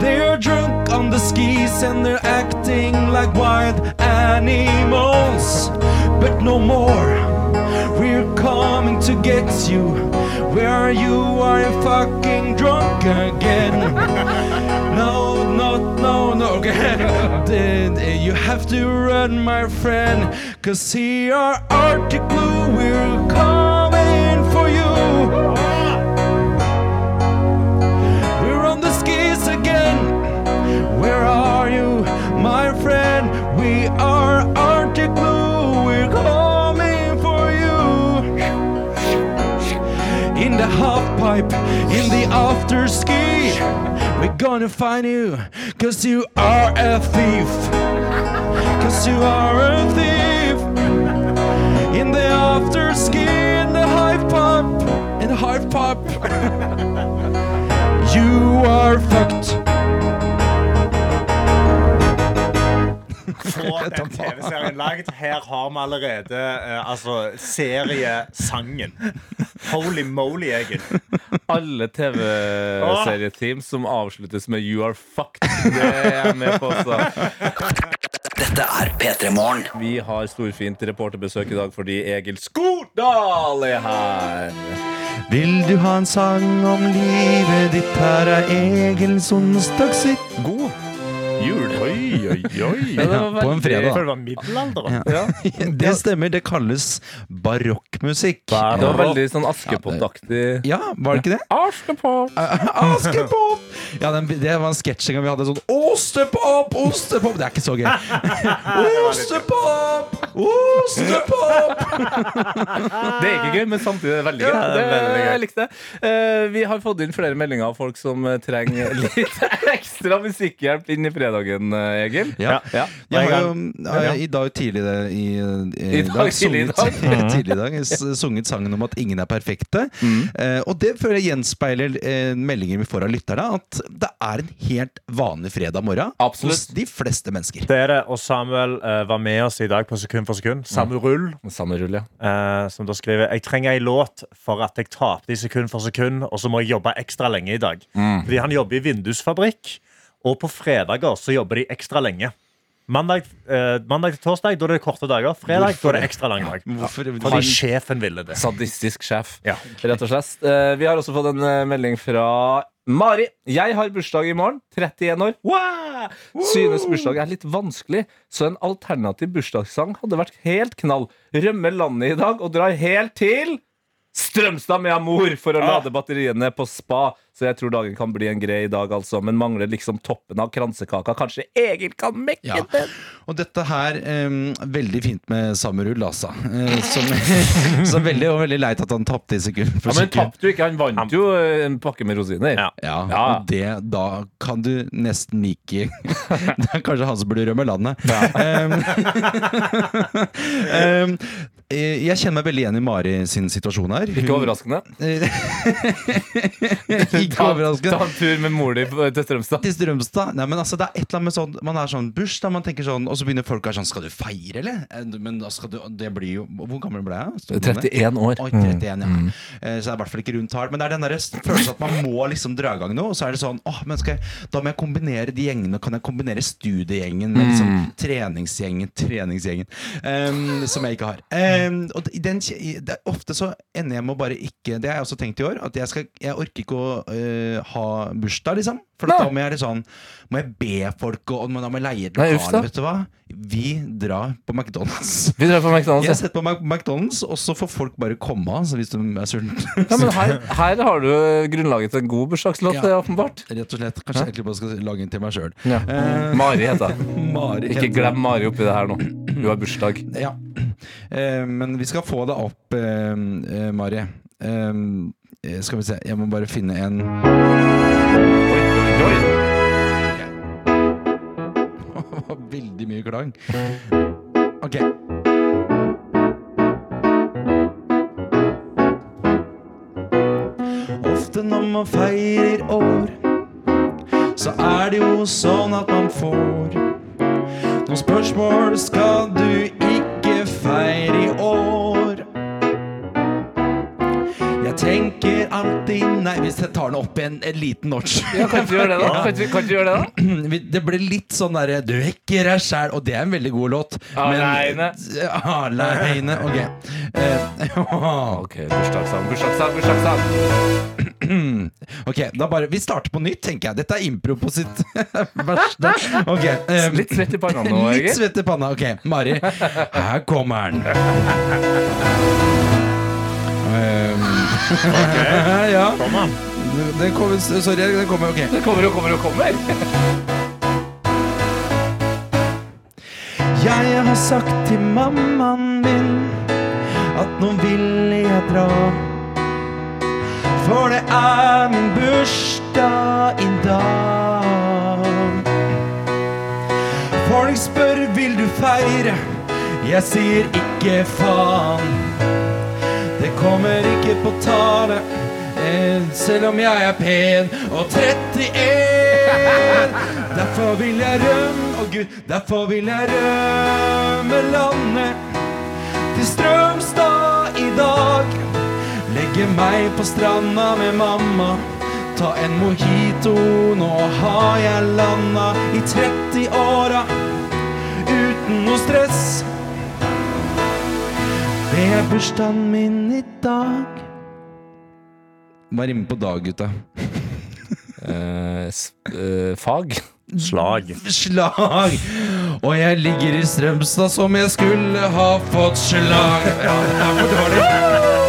They're drunk on the skis and they're acting like wild animals. But no more, we're coming to get you. Where you are you fucking drunk again. No, no, no, okay. Uh, You have to run, my friend. Cause here are Arctic Blue, we're coming are you, my friend? We are Arctic Blue. We're coming for you. In the half pipe, in the after ski. We're gonna find you, cause you are a thief. Cause you are a thief. In the after ski, in the half pipe, in the half pipe. You are fucked.
Den TV-serien laget. Her har vi allerede uh, altså, seriesangen. Holy moly, Egil.
Alle TV-serieteam som avsluttes med 'you are fucked'. Det er jeg med på. Så.
Dette er P3 Morgen.
Vi har storfint reporterbesøk i dag fordi Egil Skordal er her.
Vil du ha en sang om livet ditt? Her er Egils onsdagshit.
God.
Oi, oi, oi.
Ja,
på en fredag.
Det var middelalder.
Ja. Det stemmer. Det kalles barokkmusikk.
Det var veldig sånn Askepott-aktig.
Ja, var det ikke det?
Askepott.
Askepott! Ja, den, det var en sketsj vi hadde sånn Ostepop, ostepop Det er ikke så gøy. Ostepop, ostepop!
Det er ikke gøy, men samtidig er det veldig gøy.
Ja, det veldig gøy.
jeg likte det. Eh, vi har fått inn flere meldinger av folk som eh, trenger litt ekstra musikkhjelp inn i fredagen, eh, Egil.
Ja.
Ja.
Jeg har jo
Ja.
eh, i dag tidlig i, i,
I dag dag.
sunget, tidlig i dag sunget sangen om at ingen er perfekte. Eh, og det føler jeg gjenspeiler eh, meldinger vi får av lytterne, at det er en helt vanlig fredag morgen Absolutt. hos de fleste mennesker.
Det er det, og Samuel eh, var med oss i dag på Sekund for sekund. Samuel,
Samuel ja.
eh, som da skriver Jeg trenger ei låt for at jeg tapte i sekund for sekund, og så må jeg jobbe ekstra lenge i dag.
Mm.
Fordi han jobber i vindusfabrikk, og på fredager så jobber de ekstra lenge. Mandag, eh, mandag til torsdag da er det korte dager. Fredag da er det ekstra lang dag.
Hvorfor-
Fordi sjefen ville det.
Sadistisk sjef,
Ja.
rett og slett. Eh, vi har også fått en eh, melding fra Mari. Jeg har bursdag i morgen. 31 år. Wow! Synes bursdag er litt vanskelig, så en alternativ bursdagssang hadde vært helt knall. Rømmer landet i dag og drar helt til Strømstad med Amor for å lade batteriene på spa. Så jeg tror dagen kan bli en grei dag, altså. Men mangler liksom toppen av kransekaka. Kanskje Egil kan mekke
Ja.
den?
Og dette her um, Veldig fint med Samuel, altså. Uh, som, så veldig, og veldig leit at han tapte i sekund for
Ja, men
sekund.
tapte jo ikke. Han vant jo en pakke med rosiner.
Ja.
Ja,
Ja.
og det, da kan du nesten like Det er kanskje han som burde rømme landet. Um, um, eh, jeg kjenner meg veldig igjen i Mari sin situasjon her.
Ikke overraskende.
Ikke overraskende.
ta en tur med mor di til Strømstad.
Til Strømstad. Nei, men altså, det er et eller annet med sånn Man er sånn bursdag, man tenker sånn Og så begynner folk å være sånn Skal du feire, eller? Eh, Men da skal du Det blir jo Hvor gammel ble jeg? Stod
31 år.
Oi, 31, ja. Mm. Så det er i hvert fall ikke rundt tall. Men det er den der følelsen at man må liksom dra i gang noe. Og så er det sånn åh, men skal jeg, Da må jeg kombinere de gjengene. Kan jeg kombinere studiegjengen med liksom treningsgjengen, treningsgjengen um, som jeg ikke har. Ehm, og den, det ofte så ender jeg med å bare ikke Det har jeg også tenkt i år. At jeg, skal, jeg orker ikke å uh, ha bursdag, liksom. For da må jeg sånn, Må jeg be folk og, og da må jeg leie et lokale. Vet du hva? Vi drar på McDonald's.
Vi drar på McDonald's.
Jeg setter på Mac- McDonald's, og så får folk bare komme av hvis de er sultne.
Ja, men her, her har du grunnlaget til en god bursdagslåt,
Ja.
åpenbart.
Rett og slett. Kanskje jeg egentlig bare skal lage en til meg sjøl.
Ja. Mari heter
jeg.
Ikke glem Mari oppi det her nå. Hun har bursdag.
Ja. Eh, men vi skal få det opp, eh, eh, Mari. Skal vi se, jeg må bare finne en Det var Veldig mye klang. Ok. Ofte når man feirer år, så er det jo sånn at man får noen spørsmål skal du alltid Nei, hvis jeg tar den opp en, en liten notch.
Ja, kan ikke gjøre det, da? Kan ikke, kan ikke gjøre det, da?
Det ble litt sånn derre Du vekker deg sjæl, og det er en veldig god låt.
Aleine.
Aleine. Ok. Uh,
Ok, bursdagssang, bursdagssang, bursdagssang.
ok, da bare Vi starter på nytt, tenker jeg. Dette er impro på sitt verste. Okay, um,
Litt svett i panna nå, Egil.
Litt svett i panna. Ok, Mari. Her kommer den. Um, ja.
Kom an.
Den kommer, sorry, den kommer. Ok.
Den kommer og kommer og kommer.
Jeg har sagt til mammaen min at nå vil jeg dra. For det er min bursdag i dag. Folk spør vil du feire. Jeg sier ikke faen. Det kommer ikke på tale, eh, selv om jeg er pen og 31. Derfor vil jeg rømme, å Gud, derfor vil jeg rømme landet til Strømstad i dag. Legge meg på stranda med mamma. Ta en mojito, nå har jeg landa i 30-åra uten noe stress. Det er bursdagen min i dag. Hva rimer på dag, gutta?
Eh, s- eh, fag.
Slag.
Slag! Og jeg ligger i Strømstad som jeg skulle ha fått slag. Ja, det er for dårlig.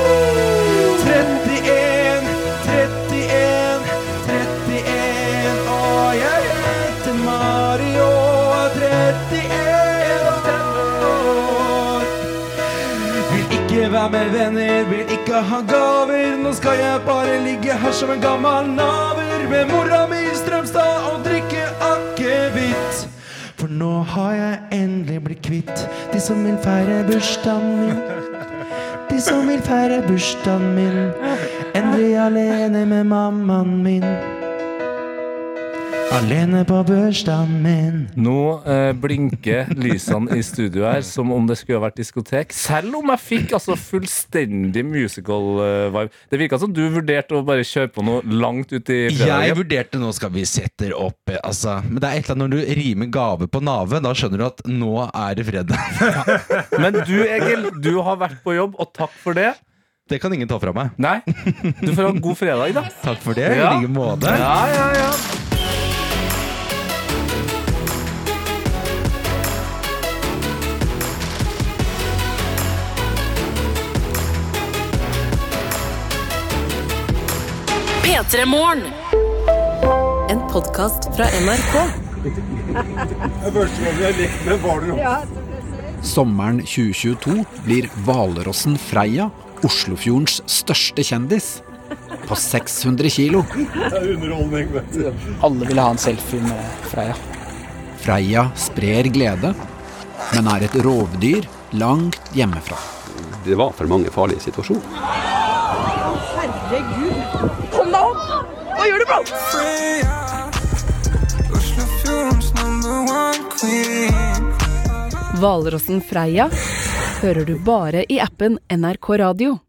Ha gaver. Nå skal jeg bare ligge her som en gammel naver med mora mi i Strømstad og drikke akevitt. For nå har jeg endelig blitt kvitt de som vil feire bursdagen min. De som vil feire bursdagen min. Endelig alene med mammaen min. Alene på bursdagen min.
Nå eh, blinker lysene i studio her som om det skulle ha vært diskotek. Selv om jeg fikk altså fullstendig musical-vibe. det virka som du vurderte å bare kjøre på noe langt ut i
Jeg vurderte nå skal vi sette opp eh, altså, Men det er et eller annet når du rimer gave på nave, da skjønner du at nå er det fredag.
Men du, Egil, du har vært på jobb, og takk for det.
Det kan ingen ta fra meg.
Nei, du får ha en god fredag, da.
Takk for det. I
Ja.
like måte.
Ja, ja, ja.
P3 Morgen. En podkast fra NRK.
Sommeren 2022 blir hvalrossen Freia Oslofjordens største kjendis. På 600 kilo.
Det er underholdning Alle ville ha en selfie med Freia.
Freia sprer glede, men er et rovdyr langt hjemmefra.
Det var for mange farlige situasjoner.
Herregud. Kom deg opp! Hva gjør du, bro?
Hvalrossen Freia hører du bare i appen NRK Radio.